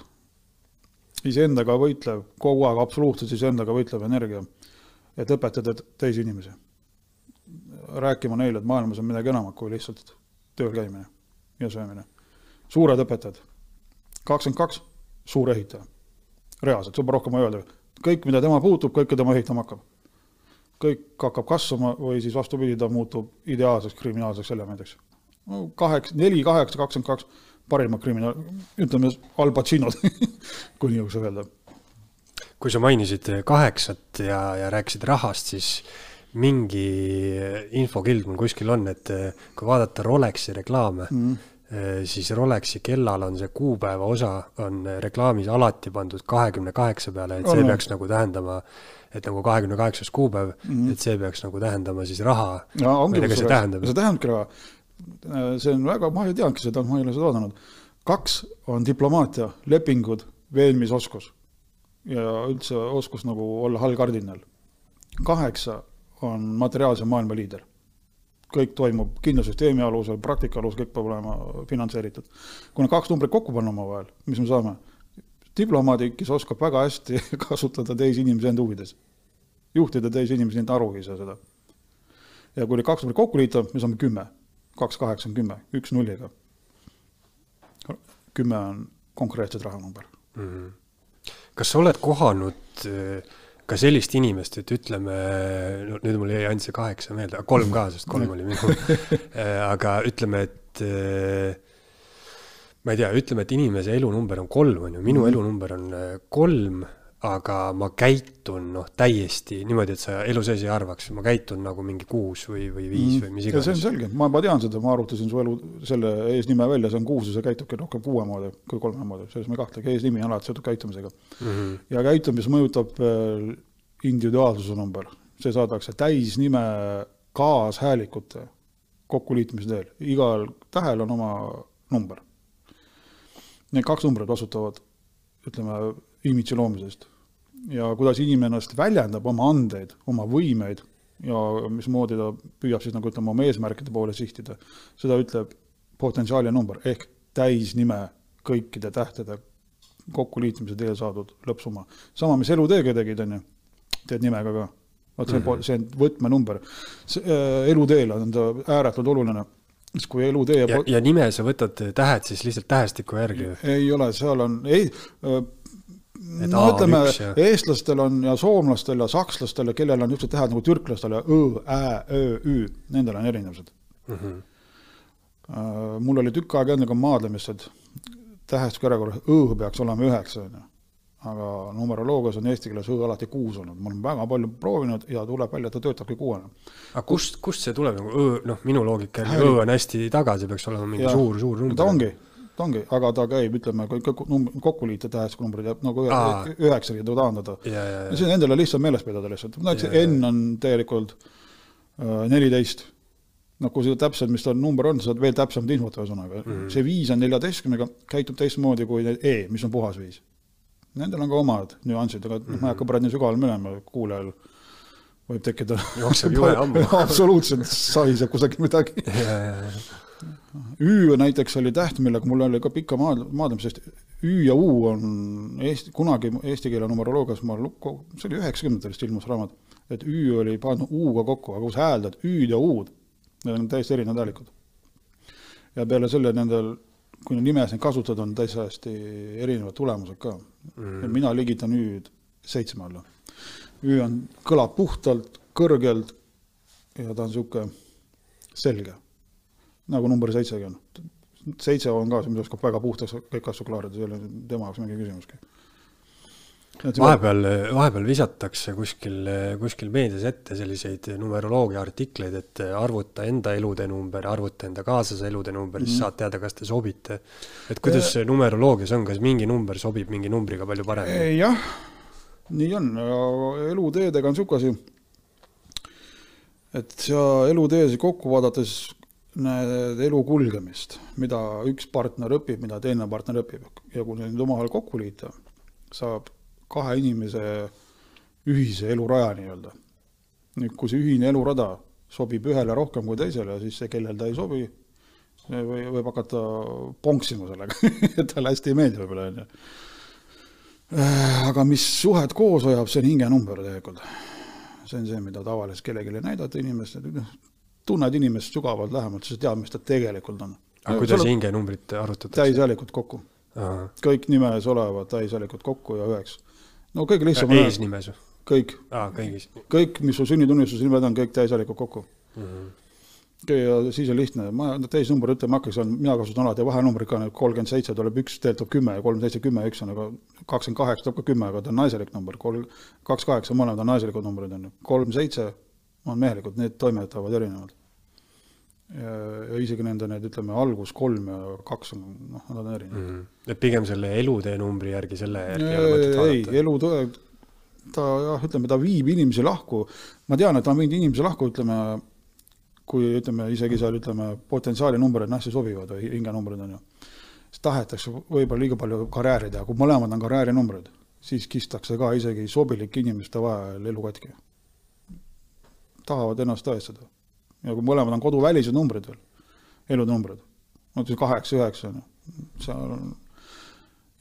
iseendaga võitlev, kogu aeg absoluutselt iseendaga võitlev energia, et õpetada teisi inimesi. rääkima neile, et maailmas on midagi enamat kui lihtsalt tööl käimine ja söömine. suured õpetajad, kakskümmend kaks, suur ehitaja. reaalselt, seda rohkem ei öelda. kõik, mida tema puutub, kõike tema ehitama hakkab. kõik hakkab kasvama või siis vastupidi, ta muutub ideaalseks kriminaalseks elemendiks. No kaheksa, neli, kaheksa, kakskümmend kaks parimad kriminaal, ütleme Al Pacinod kui nii võiks öelda. kui sa mainisid kaheksat ja, ja rääkisid rahast, siis mingi infokild mul kuskil on, et kui vaadata Rolexi reklaame mm., siis Rolexi kellal on see kuupäeva osa, on reklaamis alati pandud kahekümne kaheksa peale, et see On, peaks nagu tähendama, et nagu kahekümne kaheksas kuupäev mm, -hmm. et see peaks nagu tähendama siis raha. see tähendabki raha. See on väga, ma ei teadnudki seda, ma ei ole seda vaadanud. kaks on diplomaatia, lepingud, veenmisoskus ja üldse oskus nagu olla hallkardinal. kaheksa on materiaalse maailma liider. kõik toimub kindlasüsteemi alusel, praktika alusel, kõik peab olema finantseeritud. kui need kaks numbrit kokku panna omavahel, mis me saame? diplomaadi, kes oskab väga hästi (laughs) kasutada teisi inimesi enda huvides. juhtida teisi inimesi, enda aru ei saa seda. ja kui need kaks numbrit kokku liita, me saame kümme. Kaks kaheksa on kümme, üks nulliga. kümme on konkreetselt rahanumber mm. -hmm. kas sa oled kohanud äh, ka sellist inimest, et ütleme, no nüüd mul jäi ainult see kaheksa meelde, kolm ka, sest kolm oli minu (laughs) aga ütleme, et ma ei tea, ütleme, et inimese elunumber on kolm, on ju, minu mm. elunumber on kolm, aga ma käitun noh, täiesti niimoodi, et sa elu sees ei arvaks, ma käitun nagu mingi kuus või, või viis mm. või mis iganes. see on selge, ma, ma tean seda, ma arvutasin su elu, selle eesnime välja, see on kuus ja see käitubki rohkem kuue moodi kui kolme moodi, selles ma ei kahtlegi, eesnimi on alati seotud käitumisega mm. -hmm. ja käitumist mõjutab individuaalsuse number, see saadakse täisnime kaashäälikute kokkuliitmise teel, igal tähel on oma number. Need kaks numbrit vastutavad, ütleme, imidži loomisest ja kuidas inimene ennast väljendab, oma andeid, oma võimeid ja mismoodi ta püüab siis nagu ütleme, oma eesmärkide poole sihtida, seda ütleb potentsiaali number ehk täisnime kõikide tähtede kokkuliitmise teel saadud lõppsumma. sama, mis eluteega tegid, on ju teed nimega ka. vot see mm, -hmm. see on võtmenumber. Äh, eluteel on ta ääretult oluline, siis kui elutee ja, ja nime sa võtad tähed siis lihtsalt tähestiku järgi? ei ole, seal on, ei äh, no ütleme, eestlastel on ja soomlastel ja sakslastel ja kellel on niisugused tähed nagu türklastel ja õ, ä, öö, ü, nendel on erinevused mm. -hmm. mul oli tükk aega enne, kui maadlemist, et tähestiku järjekorras õ peaks olema üheksa, on ju aga numeroloogias on eesti keeles õ alati kuus olnud, ma olen väga palju proovinud ja tuleb välja, et ta töötabki kuuena. aga kust, kust see tuleb nagu õ, noh, minu loogika järgi õ on hästi taga, see peaks olema mingi ja, suur, suur number. ta ongi, ta ongi, aga ta käib, ütleme, kui kokku liita tähesnumbrid jääb nagu üheksani ta taandada. see on endale lihtsalt meeles pidada lihtsalt, näiteks N on tegelikult äh, neliteist. Noh, kui seda täpselt, mis ta number on, saad veel täpsemat infot, ühesõnaga. Mm. -hmm. see viis on neljateistkümnega, käitub teistmoodi kui E, mis on puhas viis. Nendel on ka omad nüansid, aga mm -hmm. ma ei hakka praegu nii sügavale minema, kuulajal võib tekkida (laughs) absoluutselt sahiseb kusagil midagi Ü näiteks oli täht, millega mul oli ka pikka maad, maadlemisest, Ü ja U on Eesti, kunagi eesti keele numeroloogias ma lukku, see oli üheksakümnendatel ilmus raamat, et Ü oli pandud U-ga kokku, aga kui sa hääldad Ü-d ja U-d, need on täiesti erinevad häälikud. ja peale selle nendel kui neid nimesid kasutada, on täiesti erinevad tulemused ka mm.. mina ligitan Ü-d seitsme alla. Ü on, kõlab puhtalt, kõrgelt ja ta on niisugune selge, nagu number seitsegi on. seitse on ka, mis oskab väga puhtaks kõik asju klaarida, see ei ole tema jaoks mingi küsimuski vahepeal, vahepeal visatakse kuskil, kuskil meedias ette selliseid numeroloogia artikleid, et arvuta enda elude number, arvuta enda kaaslase elude number, siis mm -hmm. saad teada, kas te sobite. et kuidas see numeroloogias on, kas mingi number sobib mingi numbriga palju paremini? jah, nii on, eluteedega on niisugune asi, et sa eluteesid kokku vaadates näed elu kulgemist, mida üks partner õpib, mida teine partner õpib ja kui need omavahel kokku liita, saab kahe inimese ühise eluraja nii-öelda. nüüd, kui see ühine elurada sobib ühele rohkem kui teisele, siis see, kellel ta ei sobi, või võib hakata ponksima sellega (laughs) et talle hästi ei meeldi võib-olla, on ju. aga mis suhet koos hoiab, see on hingenumber tegelikult. see on see, mida tavaliselt kellelegi näidata inimestele, tunned inimest sügavalt lähemalt, siis tead, mis ta tegelikult on. aga kuidas hingenumbrit arvutatakse? täishäälikud kokku. kõik nimes olevad täishäälikud kokku ja üheks no kõige lihtsam on eesnimes või? kõik kõik, mis su sünnitunnistused nimed on, kõik täishäälikud kokku mm. -hmm ja siis on lihtne, ma täisnumber ütlema hakkaks, mina kasutan alati vahenumbrit ka, kolmkümmend seitse tuleb üks, tuleb kümme ja kolm, seitse, kümme, üks on, aga kakskümmend kaheksa tuleb ka kümme, aga ta on naiselik number, kolm, kaks, kaheksa, mõlemad on naiselikud numbrid, on ju. kolm, seitse on mehelikud, need toimetavad erinevalt. ja, isegi nende need, ütleme, algus kolm ja kaks on, noh, nad on erinevad mm. -hmm. et pigem selle elutee numbri järgi, selle järgi ei ole mõtet ei, vaadata? elutõe, ta jah, ütleme, ta viib inimesi lahku, ma tean, et ta on viinud inimesi lahku, ütleme, kui ütleme, isegi seal ütleme, potentsiaalinumbrid hästi sobivad või hingenumbrid on ju, siis tahetakse võib-olla liiga palju karjääri teha, kui mõlemad on karjäärinumbrid, siis kistakse ka isegi sobilike inimeste vahel elu katki. Tahavad ennast tõestada. ja kui mõlemad on koduvälised numbrid veel, elunumbrid, no siis kaheksa, üheksa on ju, seal on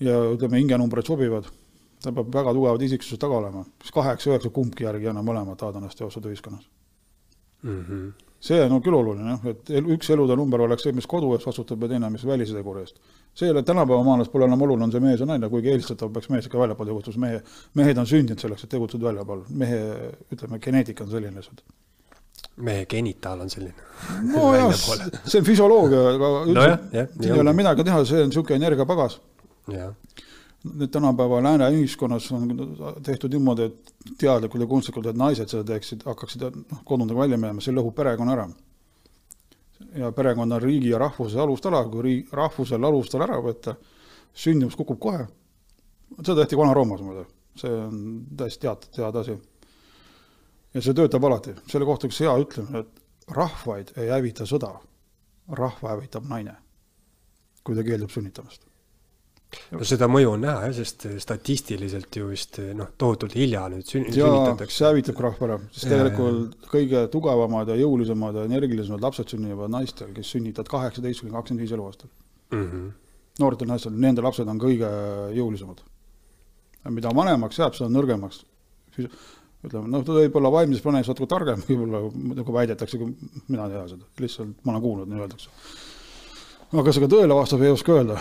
ja ütleme, hingenumbrid sobivad, ta peab väga tugevad isiksused taga olema, siis kaheksa, üheksa kumbki järgi ei anna mõlemad tahavad ennast teostada ühiskonnas mm. -hmm. See on küll oluline jah, et üks elude number oleks see, mis kodu eest vastutab ja teine, mis välise teguri eest. see ei ole, tänapäeva maailmas pole enam oluline, on see mees või naine, kuigi eelistatav peaks mees ikka väljapool tegutsema, mehe, mehed on sündinud selleks, et tegutseda väljapool, mehe, ütleme, geneetika on selline lihtsalt. mehe genitaal on selline. nojah, (laughs) see on füsioloogia, aga üldse Nojah, jah, nii siin ei ole midagi teha, see on niisugune energiapagas jah, nüüd tänapäeva lääne ühiskonnas on tehtud niimoodi, et teadlikult ja kunstlikult, et naised seda teeksid, hakkaksid noh, kodudega välja minema, see lõhub perekonna ära. ja perekond on riigi ja rahvuse alustala, kui riik, rahvusel alustala ära võtta, sündimus kukub kohe. seda tehti Vana-Roomas muide, see on täiesti teatud teada asi. ja see töötab alati, selle kohta üks hea ütlemine, et rahvaid ei hävita sõda, rahva hävitab naine, kui ta keeldub sünnitamast no seda mõju on näha jah, sest statistiliselt ju vist noh, tohutult hilja nüüd sün-, sünnitatakse. see hävitab rahva ära, sest tegelikult kõige tugevamad ja jõulisemad ja energilisemad lapsed sünnivad naistel, kes sünnitavad kaheksateist kuni kakskümmend viis eluaastal. Mm -hmm. noortel naistel, nende lapsed on kõige jõulisemad. mida vanemaks jääb, seda nõrgemaks. ütleme, noh, ta võib olla vaimses plaanis natuke targem, (laughs) võib-olla nagu väidetakse, mina ei tea seda, lihtsalt ma olen kuulnud, nii öeldakse. aga see ka tõele vastab, ei oska öelda.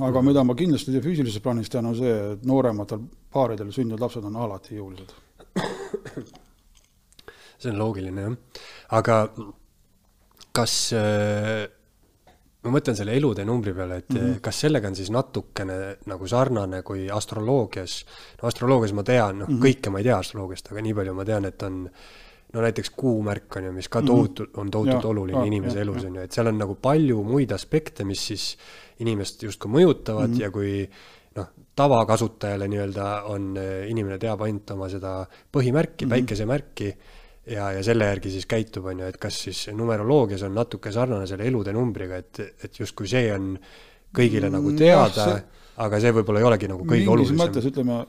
Aga mida ma kindlasti füüsilises plaanis tean, on see, et noorematel paaridel sündinud lapsed on alati jõulised. see on loogiline jah, aga kas äh, ma mõtlen selle elude numbri peale, et mm -hmm. kas sellega on siis natukene nagu sarnane kui astroloogias, no astroloogias ma tean, noh mm -hmm. kõike ma ei tea astroloogiast, aga nii palju ma tean, et on no näiteks kuumärk on ju, mis ka tohutult, on tohutult oluline ja, inimese ja, elus on ju, et seal on nagu palju muid aspekte, mis siis inimest justkui mõjutavad mm -hmm. ja kui noh, tavakasutajale nii-öelda on, äh, inimene teab ainult oma seda põhimärki mm, -hmm. päikesemärki ja, ja selle järgi siis käitub, on ju, et kas siis numeroloogias on natuke sarnane selle elude numbriga, et, et justkui see on kõigile nagu Mm, teada see- aga see võib-olla ei olegi nagu kõige olulisem. mõttes ütleme,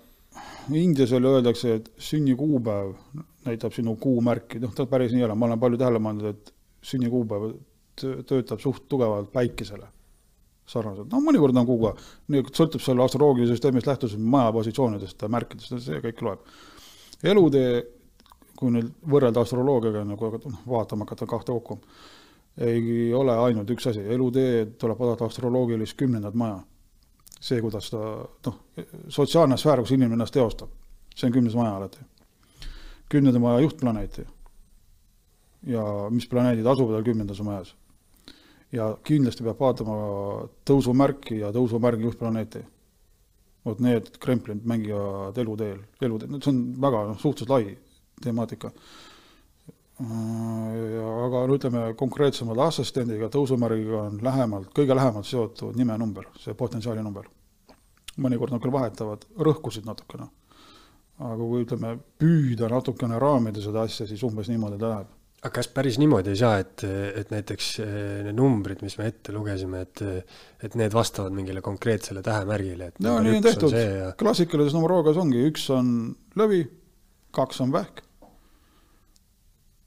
Indias jälle öeldakse, et sünnikuupäev näitab sinu kuumärki, noh, ta päris nii ei ole, ma olen palju tähele pannud, et sünnikuupäev tö- töötab suht tugevalt päikesele. Sarnaselt, no mõnikord on kuuga, sõltub selle astroloogilisest süsteemist lähtudes maja positsioonidest ja märkidest, see kõik loeb. elutee, kui nüüd võrrelda astroloogiaga nagu noh, vaatama hakata kahte kokku, ei ole ainult üks asi, elutee tuleb vaadata astroloogilist kümnendat maja. See, kuidas ta noh, sotsiaalne sfäär, kus inimene ennast teostab, see on kümnes maja alati. Kümnenda maja juhtplaneeti. ja mis planeedid asuvad seal kümnendas majas. ja kindlasti peab vaatama tõusumärki ja tõusumärgi juhtplaneeti. vot need kremplid mängivad eluteel, eluteel, no see on väga noh, suhteliselt lai temaatika. Aga no ütleme, konkreetsemalt ascendendiga, tõusumärgiga on lähemalt, kõige lähemalt seotud nimenumber, see potentsiaalinumber. mõnikord nad küll vahetavad rõhkusid natukene. Aga kui ütleme, püüda natukene raamida seda asja, siis umbes niimoodi ta läheb. aga kas päris niimoodi ei saa, et, et näiteks eh, need numbrid, mis me ette lugesime, et, et need vastavad mingile konkreetsele tähemärgile, et no nii on tehtud ja klassikalises numeroloogias ongi, üks on lõvi, kaks on vähk.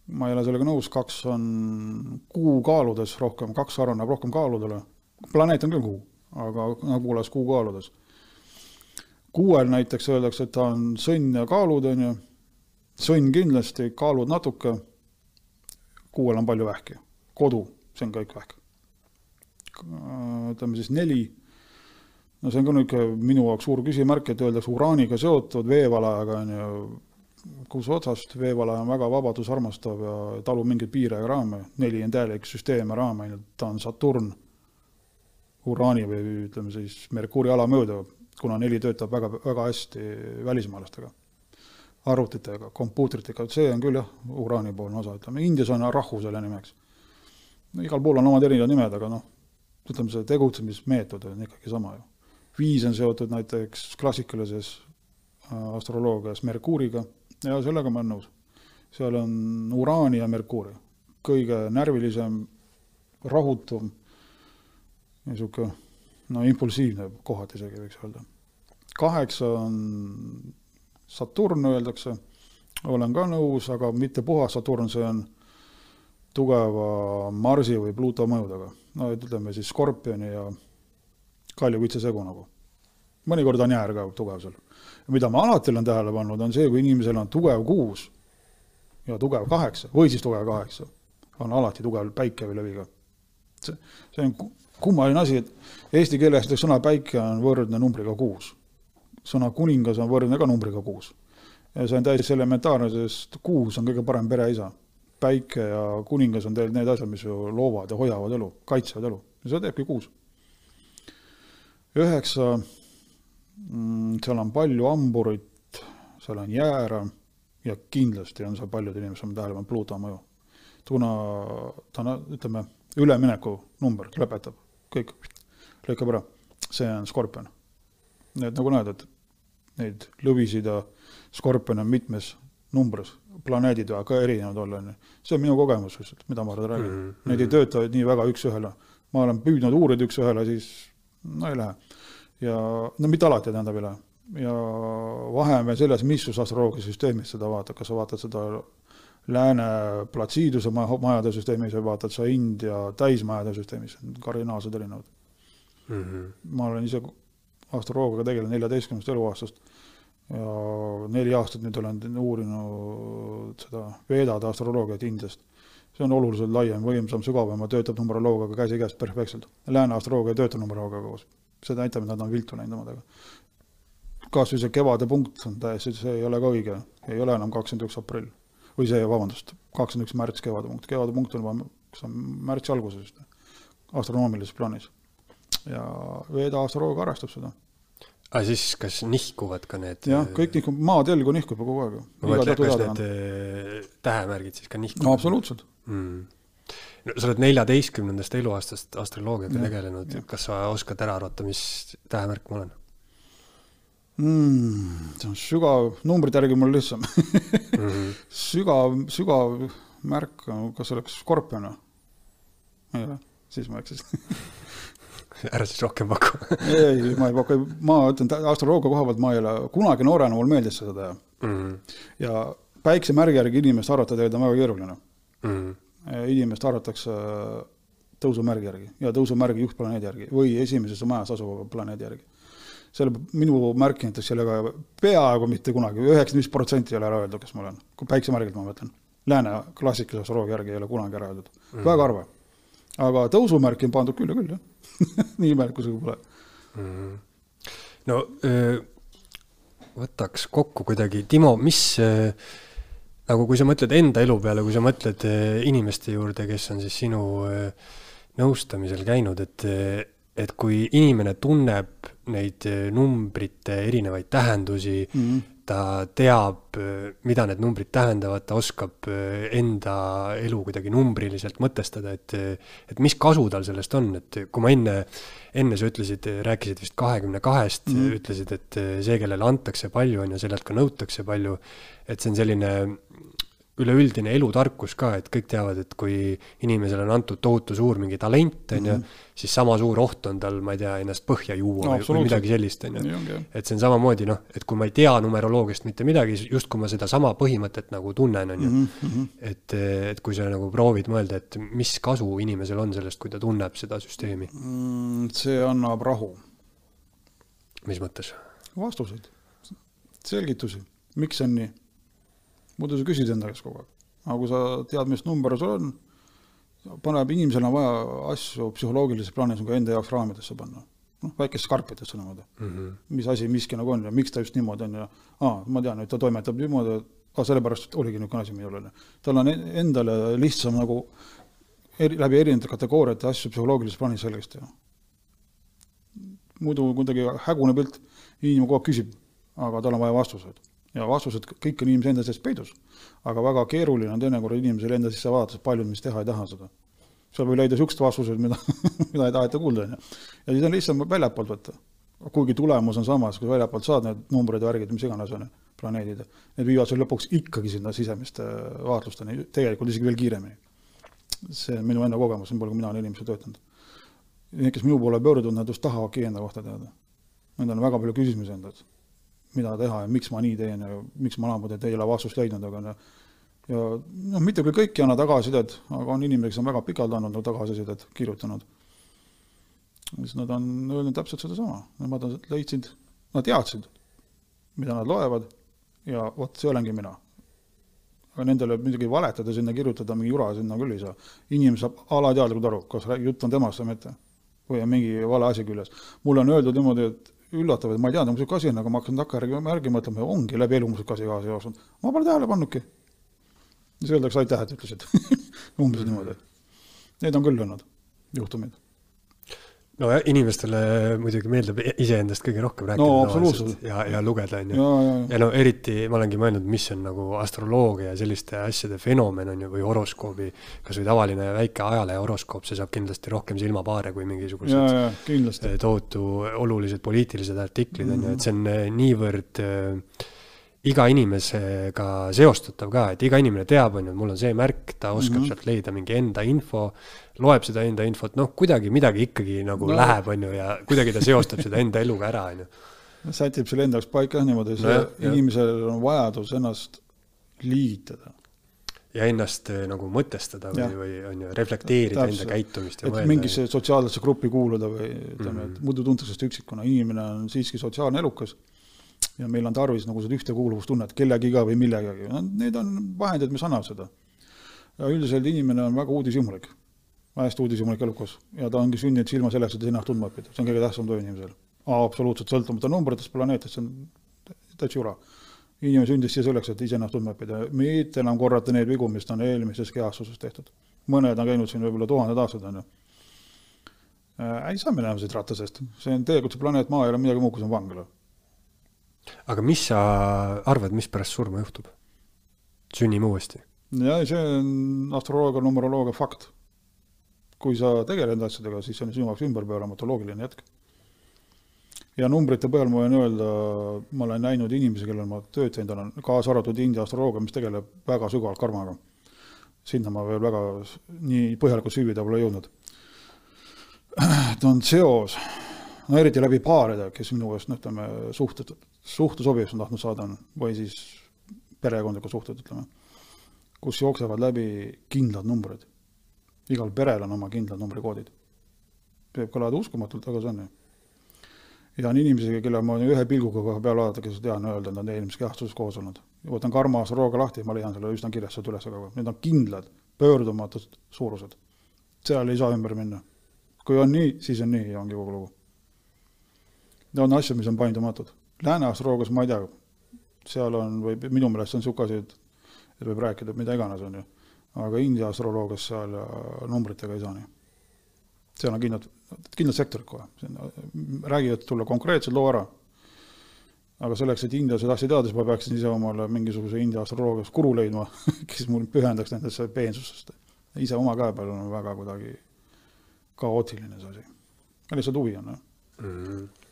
ma ei ole sellega nõus, kaks on kuu kaaludes rohkem, kaks sarnaneb rohkem kaaludele. planeet on küll kuu, aga nagu kuulas kuu kaaludes. Kuuel näiteks öeldakse, et ta on sõnn ja kaalud, on ju. sõnn kindlasti, kaalud natuke. kuuel on palju vähki, kodu, see on kõik vähk. ütleme siis neli. No see on ka niisugune minu jaoks suur küsimärk, et öeldakse uraaniga seotud veevalajaga on ju, kus otsast, veevalaja on väga vabadust armastav ja talub mingeid piire ja raame, neli on täielik süsteem ja raam, on ju, ta on Saturn, uraani või ütleme siis Merkuuri ala mööda, kuna neli töötab väga, väga hästi välismaalastega, arvutitega, kompuutritega, see on küll jah, uraani poolne osa, ütleme, Indias on rahvusele nimeks. no igal pool on omad erinevad nimed, aga noh, ütleme, see tegutsemismeetod on ikkagi sama ju. viis on seotud näiteks klassikalises äh, astroloogias Merkuuriga ja sellega ma olen nõus. seal on uraani ja Merkuuri, kõige närvilisem, rahutum, niisugune no impulsiivne kohati isegi võiks öelda. kaheksa on Saturn, öeldakse, olen ka nõus, aga mitte puhas Saturn, see on tugeva Marsi või Pluuto mõjudega. no ütleme siis Skorpioni ja Kalju-Kitse segu nagu. mõnikord on jäär ka tugev seal. mida ma alati olen tähele pannud, on see, kui inimesel on tugev kuus ja tugev kaheksa või siis tugev kaheksa, on alati tugev päike või leviga. see, see on kummaline asi, et eesti keeles näiteks sõna päike on võrdne numbriga kuus. sõna kuningas on võrdne ka numbriga kuus. ja see on täiesti elementaarne, sest kuus on kõige parem pereisa. päike ja kuningas on tegelikult need asjad, mis ju loovad ja hoiavad elu, kaitsevad elu ja seda teebki kuus. üheksa, mm, seal on palju hamburit, seal on jäära ja kindlasti on seal paljud inimesed on tähele pannud Pluuto mõju. kuna ta on, ütleme, ülemineku number, lõpetab kõik lõikab ära. see on skorpion. nii et nagu näed, et neid lõvisid ja skorpione on mitmes numbris, planeedid väga erinevad olla, on ju. see on minu kogemus lihtsalt, mida ma räägin mm. -hmm. Need ei tööta nii väga üks-ühele. ma olen püüdnud uurida üks-ühele, siis no ei lähe. ja no mitte alati, tähendab, ei lähe. ja vahe on veel selles, missus astroloogia süsteemis seda vaatad, kas sa vaatad seda lääne platsiiduse majade süsteemis või vaatad sa India täismajade süsteemis, kardinaalselt erinevad mm. -hmm. ma olen ise astroloogiaga tegelenud neljateistkümnendast eluaastast ja neli aastat nüüd olen uurinud seda veedade astroloogiat Indiast. see on oluliselt laiem, võimsam, sügavam ja töötab numeroloogiaga käsikäes perfektselt. Lääne astroloogia ei tööta numeroloogiaga koos. see näitab, et nad on viltu läinud omadega. kas või see kevade punkt on täiesti, see ei ole ka õige, ei ole enam kakskümmend üks aprill või see, vabandust, kakskümmend üks märts kevadepunkt, kevadepunkt on juba, kas on märtsi alguses vist, astronoomilises plaanis. ja Veda astroloogia arvestab seda. aga siis kas nihkuvad ka need? jah, kõik nihkub, maatelgu nihkub ju kogu aeg. ma mõtlen, kas need äh, tähemärgid siis ka nihkuvad? no absoluutselt mm no sa oled neljateistkümnendast eluaastast astroloogiaga tegelenud, kas sa oskad ära arvata, mis tähemärk ma olen? Mm,? see on sügav, numbrite järgi mul lihtsam mm. (laughs) -hmm. sügav, sügav märk, kas oleks skorpion või? ei ole, siis ma eksisin (laughs) ära siis rohkem paku (laughs) ei, ma ei paku, ma ütlen astroloogia koha pealt ma ei ole, kunagi noorena mul meeldis seda teha mm. -hmm. ja päiksemärgi järgi inimest arvata tegelikult on väga keeruline mm. -hmm. inimest arvatakse tõusumärgi järgi ja tõusumärgi juhtplaneedi järgi või esimeses majas asuva planeedi järgi selle, minu märk näiteks sellega peaaegu mitte kunagi, üheksakümmend viis protsenti ei ole ära öeldud, kes ma olen, kui päiksemärgilt ma mõtlen. Lääne klassikalise astroloogia järgi ei ole kunagi ära öeldud mm., väga harva. aga tõusumärki on pandud küll ja küll, jah (laughs) nii imelik, kui see pole mm.. no öö, võtaks kokku kuidagi, Timo, mis öö, nagu kui sa mõtled enda elu peale, kui sa mõtled inimeste juurde, kes on siis sinu nõustamisel käinud, et et kui inimene tunneb neid eh, numbrite erinevaid tähendusi mm, -hmm. ta teab, eh, mida need numbrid tähendavad, ta oskab eh, enda elu kuidagi numbriliselt mõtestada, et et mis kasu tal sellest on, et kui ma enne, enne sa ütlesid, rääkisid vist kahekümne kahest -hmm. ütlesid, et see, kellele antakse palju, on ju, sellelt ka nõutakse palju, et see on selline üleüldine elutarkus ka, et kõik teavad, et kui inimesele on antud tohutu suur mingi talent, on ju, mhm. siis sama suur oht on tal, ma ei tea, ennast põhja juua no, või midagi sellist, on ju. et see on samamoodi noh, et kui ma ei tea numeroloogiast mitte midagi, justkui ma sedasama põhimõtet nagu tunnen, on ju. Mhm, mhm. et, et kui sa nagu proovid mõelda, et mis kasu inimesel on sellest, kui ta tunneb seda süsteemi mm,? see annab rahu. mis mõttes? vastuseid, selgitusi, miks on nii muidu sa küsid enda käest kogu aeg. aga kui sa tead, mis number sul on, paneb, inimesel on vaja asju psühholoogilises plaanis nagu enda jaoks raamidesse panna. noh, väikest skarpidesse niimoodi mm. -hmm. mis asi miski nagu on ja miks ta just niimoodi on ja aa, ma tean, et ta toimetab niimoodi, aa, sellepärast oligi niisugune asi minul, on ju. tal on endale lihtsam nagu eri, läbi erinevate kategooriate asju psühholoogilises plaanis selgeks teha. muidu kuidagi hägune pilt, inimene kogu aeg küsib, aga tal on vaja vastuseid ja vastused kõik on inimese enda sees peidus. aga väga keeruline on teinekord inimesel enda sisse vaadata, sest paljud meist teha ei taha seda. seal võib leida niisugused vastused, mida, (laughs) mida ei taheta kuulda, on ju. ja siis on lihtsam väljapoolt võtta. kuigi tulemus on samas, kui väljapoolt saad need numbrid, värgid, mis iganes on ju, planeedid, need viivad sul lõpuks ikkagi sinna sisemiste vaatlusteni, tegelikult isegi veel kiiremini. see on minu enda kogemus, nii palju, kui mina olen inimesega töötanud. Need, kes minu poole pöörduvad, nad just tahavadki enda kohta teada. Nendel on väga palju küsimusi endalt, mida teha ja miks ma nii teen ja miks ma et ei ole vastust leidnud, aga no ja noh, mitte küll kõik ei anna tagasisidet, aga on inimesi, kes on väga pikalt andnud tagasisidet, kirjutanud. siis nad on öelnud täpselt sedasama, nemad leidsid, nad teadsid, mida nad loevad ja vot see olengi mina. aga nendele muidugi valetada sinna, kirjutada mingi jura sinna küll ei saa. inimene saab alateadlikult aru, kas jutt on temast või mitte. või on mingi vale asi küljes. mulle on öeldud niimoodi, et üllatav, et ma ei teadnud, mis niisugune asi on, aga ma hakkasin takkajärgi mõtlema ja ongi läbi elu niisugune asi kaasa jooksnud. ma pole tähele pannudki siis öeldakse aitäh, et ütlesid (laughs) umbes niimoodi. Need on küll olnud juhtumid. No inimestele muidugi meeldib iseendast kõige rohkem rääkida no, absoluutselt. ja, ja lugeda, on ju. ja, ja, no eriti ma olengi mõelnud, mis on nagu astroloogia ja selliste asjade fenomen, on ju, või horoskoobi, kas või tavaline väike ajalehe horoskoop, see saab kindlasti rohkem silmapaare kui mingisugused tohutu olulised poliitilised artiklid, on ju, et see on eh, niivõrd äh, iga inimesega seostatav ka, et iga inimene teab, on ju, et mul on see märk, ta oskab mm -hmm. sealt leida mingi enda info, loeb seda enda infot, noh, kuidagi midagi ikkagi nagu no. läheb, on ju, ja kuidagi ta seostab seda enda eluga ära, on ju. sätib selle enda jaoks paika niimoodi, see no, inimesel on vajadus ennast liigitada. ja ennast eh, nagu mõtestada või, või on ju, reflekteerida Täpselt. enda käitumist ja et mõelda. mingisse sotsiaalsesse gruppi kuuluda või ütleme mm, -hmm. et muidu tuntakse ennast üksikuna, inimene on siiski sotsiaalne elukas ja meil on tarvis nagu seda ühtekuuluvustunnet kellegiga või millegagi, no need on vahendid, mis annavad seda. ja üldiselt inimene on väga uudishimulik, hästi uudishimulik elukas ja ta ongi sündinud silma selleks, et ennast tundma õppida, see on kõige tähtsam töö inimesel. absoluutselt sõltumata numbritest, planeetidest, see on täitsa jura. inimene sündis siia selleks, et ise ennast tundma õppida, mitte enam korrata neid vigu, mis on eelmises kehastuses tehtud. mõned on käinud siin võib-olla tuhanded aastad, on ju äh,. ei saa minema siit ratta seest, see on tegelikult see planeet Maa ei ole midagi muud, kui see on vangla aga mis sa arvad, mis pärast surma juhtub? sünnime uuesti? jah, see on astroloogia, numeroloogia fakt. kui sa tegeled nende asjadega, siis on sinu jaoks ümberpööramatu loogiline jätk. ja numbrite põhjal ma võin öelda, ma olen näinud inimesi, kellel ma tööd teinud olen, kaasa arvatud India astroloogia, mis tegeleb väga sügavalt karmaga. sinna ma veel väga nii põhjalikult süüvida pole jõudnud. (clears throat) ta on seos no eriti läbi paaride, kes minu käest, noh, ütleme, suhted, suhtesobivust on tahtnud saada, või siis perekondlikud suhted, ütleme, kus jooksevad läbi kindlad numbrid. igal perel on oma kindlad numbrikoodid. võib kõlada uskumatult, aga see on nii. ja on inimesi, kelle ma ühe pilguga kohe peale vaadata, kes tean öelda, et nad on eelmises kehastuses koos olnud. võtan karmas rooga lahti, ma leian selle üsna kiiresti sealt üles, aga need on kindlad, pöördumatud suurused. seal ei saa ümber minna. kui on nii, siis on nii ja ongi kogu lugu on asju, mis on paindumatud. Lääne astroloogias ma ei tea, seal on, või minu meelest on niisugune asi, et et võib rääkida mida iganes, on ju. aga India astroloogias seal numbritega ei saa nii. seal on kindlad, kindlad sektorid kohe, räägivad sulle konkreetselt loo ära. aga selleks, et indiased asja teada, siis ma peaksin ise omale mingisuguse India astroloogias guru leidma, (laughs) kes mul pühendaks nendesse peensusest. ise oma käe peal on väga kuidagi kaootiline see asi. lihtsalt huvi on, jah mm. -hmm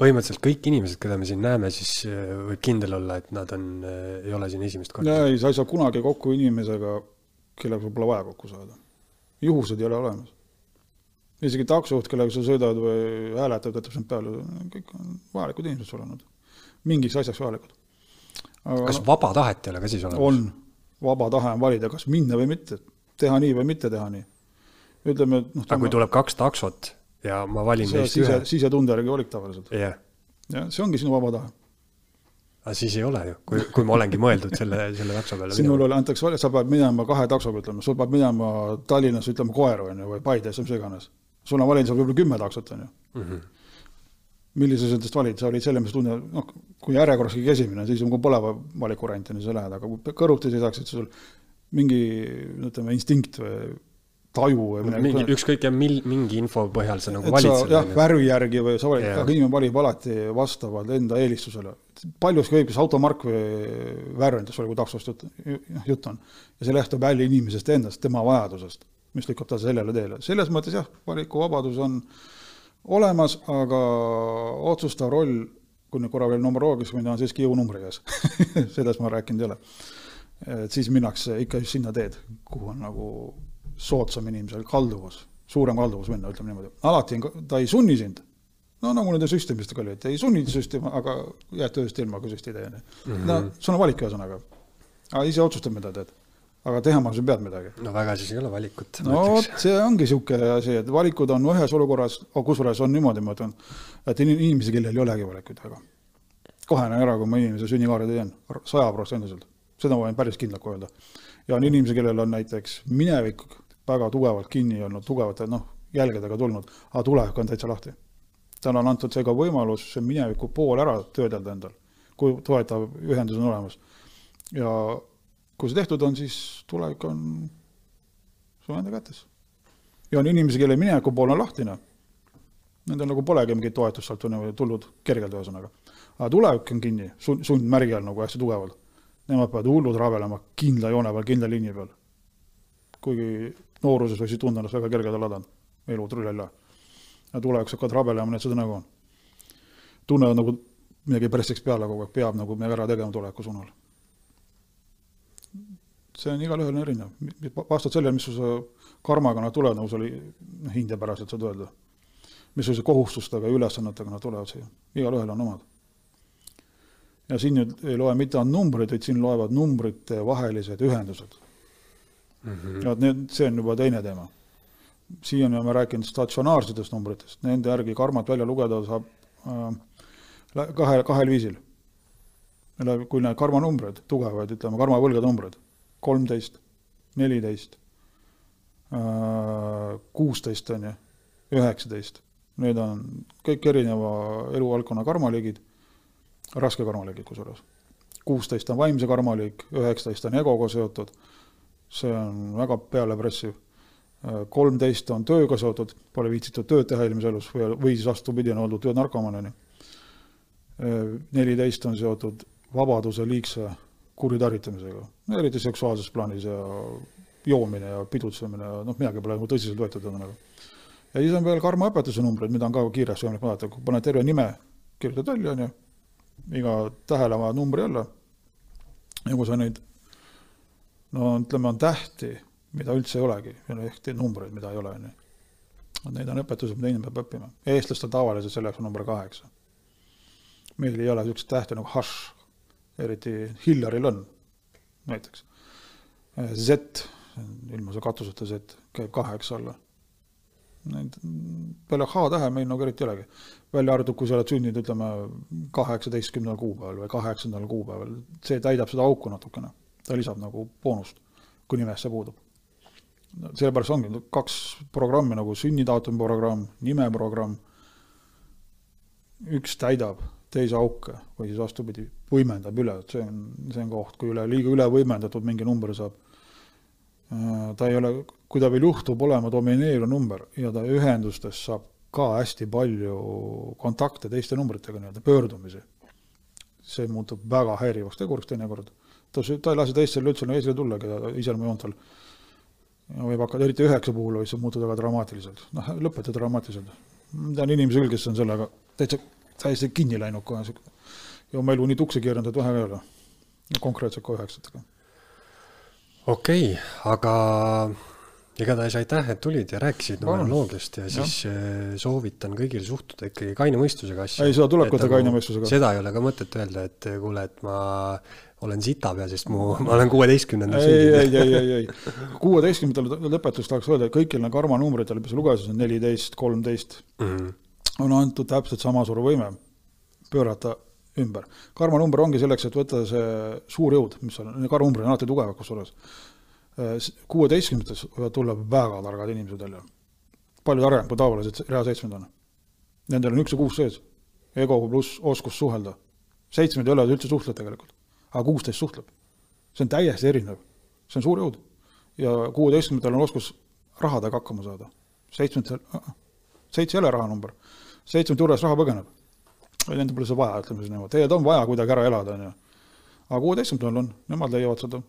põhimõtteliselt kõik inimesed, keda me siin näeme, siis äh, võib kindel olla, et nad on, äh, ei ole siin esimest korda. ei, sa ei saa kunagi kokku inimesega, kellega sul pole vaja kokku saada. juhused ei ole olemas. isegi taksojuht, kellega sa sõidad või hääletad, võtab sind peale, kõik on vajalikud inimesed sul olnud. mingiks asjaks vajalikud. kas vaba tahet ei ole ka siis olemas? on, vaba tahe on valida, kas minna või mitte, teha nii või mitte teha nii. ütleme, et noh. aga kui tuleb kaks taksot ja ma valin neist sise, ühe. sisetunde järgi valik tavaliselt. yeah.. jah, see ongi sinu vaba tahe. aga siis ei ole ju, kui, kui ma olengi mõeldud selle, selle takso peale. sinul oli, antakse valik, sa pead minema kahe taksoga, ütleme, sul peab minema Tallinnas, ütleme, Koeru, on ju, või Paides, mis iganes. sul on valimisel võib-olla kümme taksot, on ju mm. -hmm millise sa endast valid, sa olid selle, mis tunne, noh, kui järjekorras kõige esimene, siis on pole valikuvarianti, sa lähed, aga kui kõrvuti seisaksid sul mingi, ütleme, instinkt või taju või midagi. ükskõik ja mil-, mingi info põhjal sa nagu valid selle. jah, värvi järgi või sa valid aga inimene valib alati vastavalt enda eelistusele. paljuski käib kas automark või värv endast, kui taksost jutt, jutt on. ja see lähtub jälle inimesest endast, tema vajadusest. mis lükkab ta sellele teele. selles mõttes jah, valikuvabadus on olemas, aga otsustav roll, kui nüüd korra veel numeroloogiaks minna, on siiski jõunumbri käes (laughs) sellest ma rääkinud ei ole. et siis minnakse ikka just sinna teed, kuhu on nagu soodsam inimesel kalduvus, suurem kalduvus minna, ütleme niimoodi. alati on, ta ei sunni sind, no nagu nende süstimistega oli, et ei sunni süstima, aga jääd tööst ilma, kui süsti ei tee. no sul on valik ühesõnaga. aga ise otsustad, mida teed aga tegema sa pead midagi. no väga siis ei ole valikut. no vot, see ongi niisugune asi, et valikud on ühes olukorras, oh, kusjuures on niimoodi, ma ütlen, et inimesi, kellel ei olegi valikuid väga. kohe näen ära, kui ma inimese sünnikaardi teen, sajaprotsendiliselt. seda ma võin päris kindlalt öelda. ja on inimesi, kellel on näiteks minevik väga tugevalt kinni olnud, tugevate noh, jälgedega tulnud, aga tulevik on täitsa lahti. talle on antud seega võimalus see mineviku pool ära töödelda endal, kui toetav ühendus on olemas. ja kui see tehtud on, siis tulevik on su enda kätes. ja on inimesi, kelle mineviku pool on lahtine. Nendel nagu polegi mingit toetust sealt tulnud kergelt, ühesõnaga. aga tulevik on kinni, sund, sundmärgi all nagu hästi tugevalt. Nemad peavad hullud rabelema kindla joone peal, kindla liini peal. kuigi nooruses võisid tunda ennast väga kergelt ladanud, elu trullella. ja tulevikus hakkavad rabelema, nii et seda nagu on. tunnevad nagu midagi pressiks peale kogu aeg, peab nagu midagi ära tegema tuleviku suunal see on igalühel on erinev, vastavalt sellele, mis su see karmaga nad tulevad, nagu see oli noh, hindepäraselt saad öelda. missuguse kohustustega ja ülesannetega nad tulevad siia, igalühel on omad. ja siin nüüd ei loe mitte ainult numbrid, vaid siin loevad numbrite vahelised ühendused mm. -hmm. ja need, see on juba teine teema. siiani oleme rääkinud statsionaarsetest numbritest, nende järgi karmat välja lugeda saab äh, kahe, kahel viisil. kui need karmanumbrid, tugevad, ütleme, karmavõlgade numbrid kolmteist, neliteist, äh, kuusteist on ju, üheksateist. Need on kõik erineva eluvaldkonna karmaliigid, raske karmaliigid kusjuures. kuusteist on vaimse karmaliik, üheksateist on egoga seotud, see on väga pealepressiv. Kolmteist on tööga seotud, pole viitsitud tööd teha eelmises elus või, või siis vastupidi, on oldud töönarkomaanini. Äh, neliteist on seotud vabaduse liigse kuritarvitamisega, eriti seksuaalses plaanis ja joomine ja pidutsemine ja noh, midagi pole nagu tõsiselt võetud ühesõnaga. ja siis on veel karmaõpetuse numbrid, mida on ka kiiresti võimalik vaadata, kui paned terve nime, kirjutad välja, on ju, iga tähele vaja numbri alla, ja kui sa neid no ütleme, on tähti, mida üldse ei olegi, ehk numbreid, mida ei ole, on ju. Neid on õpetused, mida inimene peab õppima. eestlastel tavaliselt selleks on number kaheksa. meil ei ole niisuguseid tähti nagu hašš, eriti Hillaril on näiteks. Z, ilma see katuseta Z, käib kaheksa alla. Neid peale H-tähe meil nagu eriti ei olegi. välja arvatud, kui sa oled sündinud, ütleme, kaheksateistkümnendal kuupäeval või kaheksandal kuupäeval, see täidab seda auku natukene. Ta lisab nagu boonust, kui nimes see puudub. sellepärast ongi kaks programmi nagu sünnitaatumi programm, nimeprogramm, üks täidab teise auke või siis vastupidi, võimendab üle, et see on, see on koht, kui üle, liiga üle võimendatud mingi number saab. Äh, ta ei ole, kui ta veel juhtub olema domineeriv number ja ta ühendustes saab ka hästi palju kontakte teiste numbritega, nii-öelda pöördumisi. see muutub väga häirivaks teguriks teinekord. Ta, ta ei lase teistel üldse nagu esile tullagi iseloomujoontel. võib hakata, eriti üheksa puhul võib see muutuda väga dramaatiliselt, noh, lõpetada dramaatiliselt. ma tean inimesi küll, kes on sellega täitsa täiesti kinni läinud kohe, ja oma elu nii tuksi keeranud, et vähe ei ole. konkreetselt ka üheksatega. okei okay,, aga igatahes aitäh, et tulid ja rääkisid numeroloogiast ja siis ja. Eh, soovitan kõigil suhtuda ikkagi kaine mõistusega asja. ei, seda tuleb võtta kaine mõistusega. seda ei ole ka mõtet öelda, et eh, kuule, et ma olen sitapea, sest mu, ma olen kuueteistkümnendal sündinud. ei, ei, ei, ei, ei, kuueteistkümnendal lõpetuseks tahaks öelda, et kõigil need karmanumbritele, mis sa lugesid, on neliteist, kolmteist, mhm on antud täpselt sama suur võime pöörata ümber. karmanumber ongi selleks, et võtta see suur jõud, mis on, karmanumbrid on alati tugevad kusjuures. kuueteistkümnendates võivad tulla väga targad inimesed välja. palju targem kui tavalised reaalseitsmed on. Nendel on üks ja kuus sees, ego pluss oskus suhelda. seitsmed ei ole üldse suhtled tegelikult, aga kuusteist suhtleb. see on täiesti erinev, see on suur jõud. ja kuueteistkümnendatel on oskus rahadega hakkama saada. seitsmetel, seitse ei ole rahanumber seitsmete juures raha põgeneb. Nendel pole seda vaja, ütleme siis niimoodi, tegelikult on vaja kuidagi ära elada, on ju. aga kuueteistkümnendal on, nemad leiavad seda.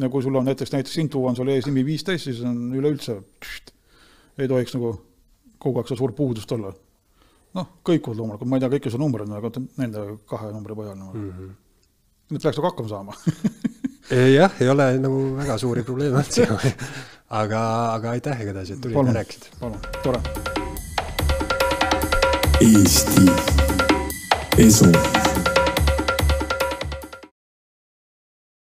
ja kui sul on näiteks, näiteks Intu on sul ees nimi viisteist, siis on üleüldse, ei tohiks nagu kogu aeg seda suurt puudust olla. noh, kõikuvad loomulikult, ma ei tea kõiki su numbreid, aga nende kahe numbri põhjal nagu mm. -hmm. Nüüd peaks nagu hakkama saama (laughs) jah, ei ole nagu väga suuri probleeme üldse (laughs) aga, aga aitäh igatahes, et tulid ja rääkisid. palun, tore. Eesti Esu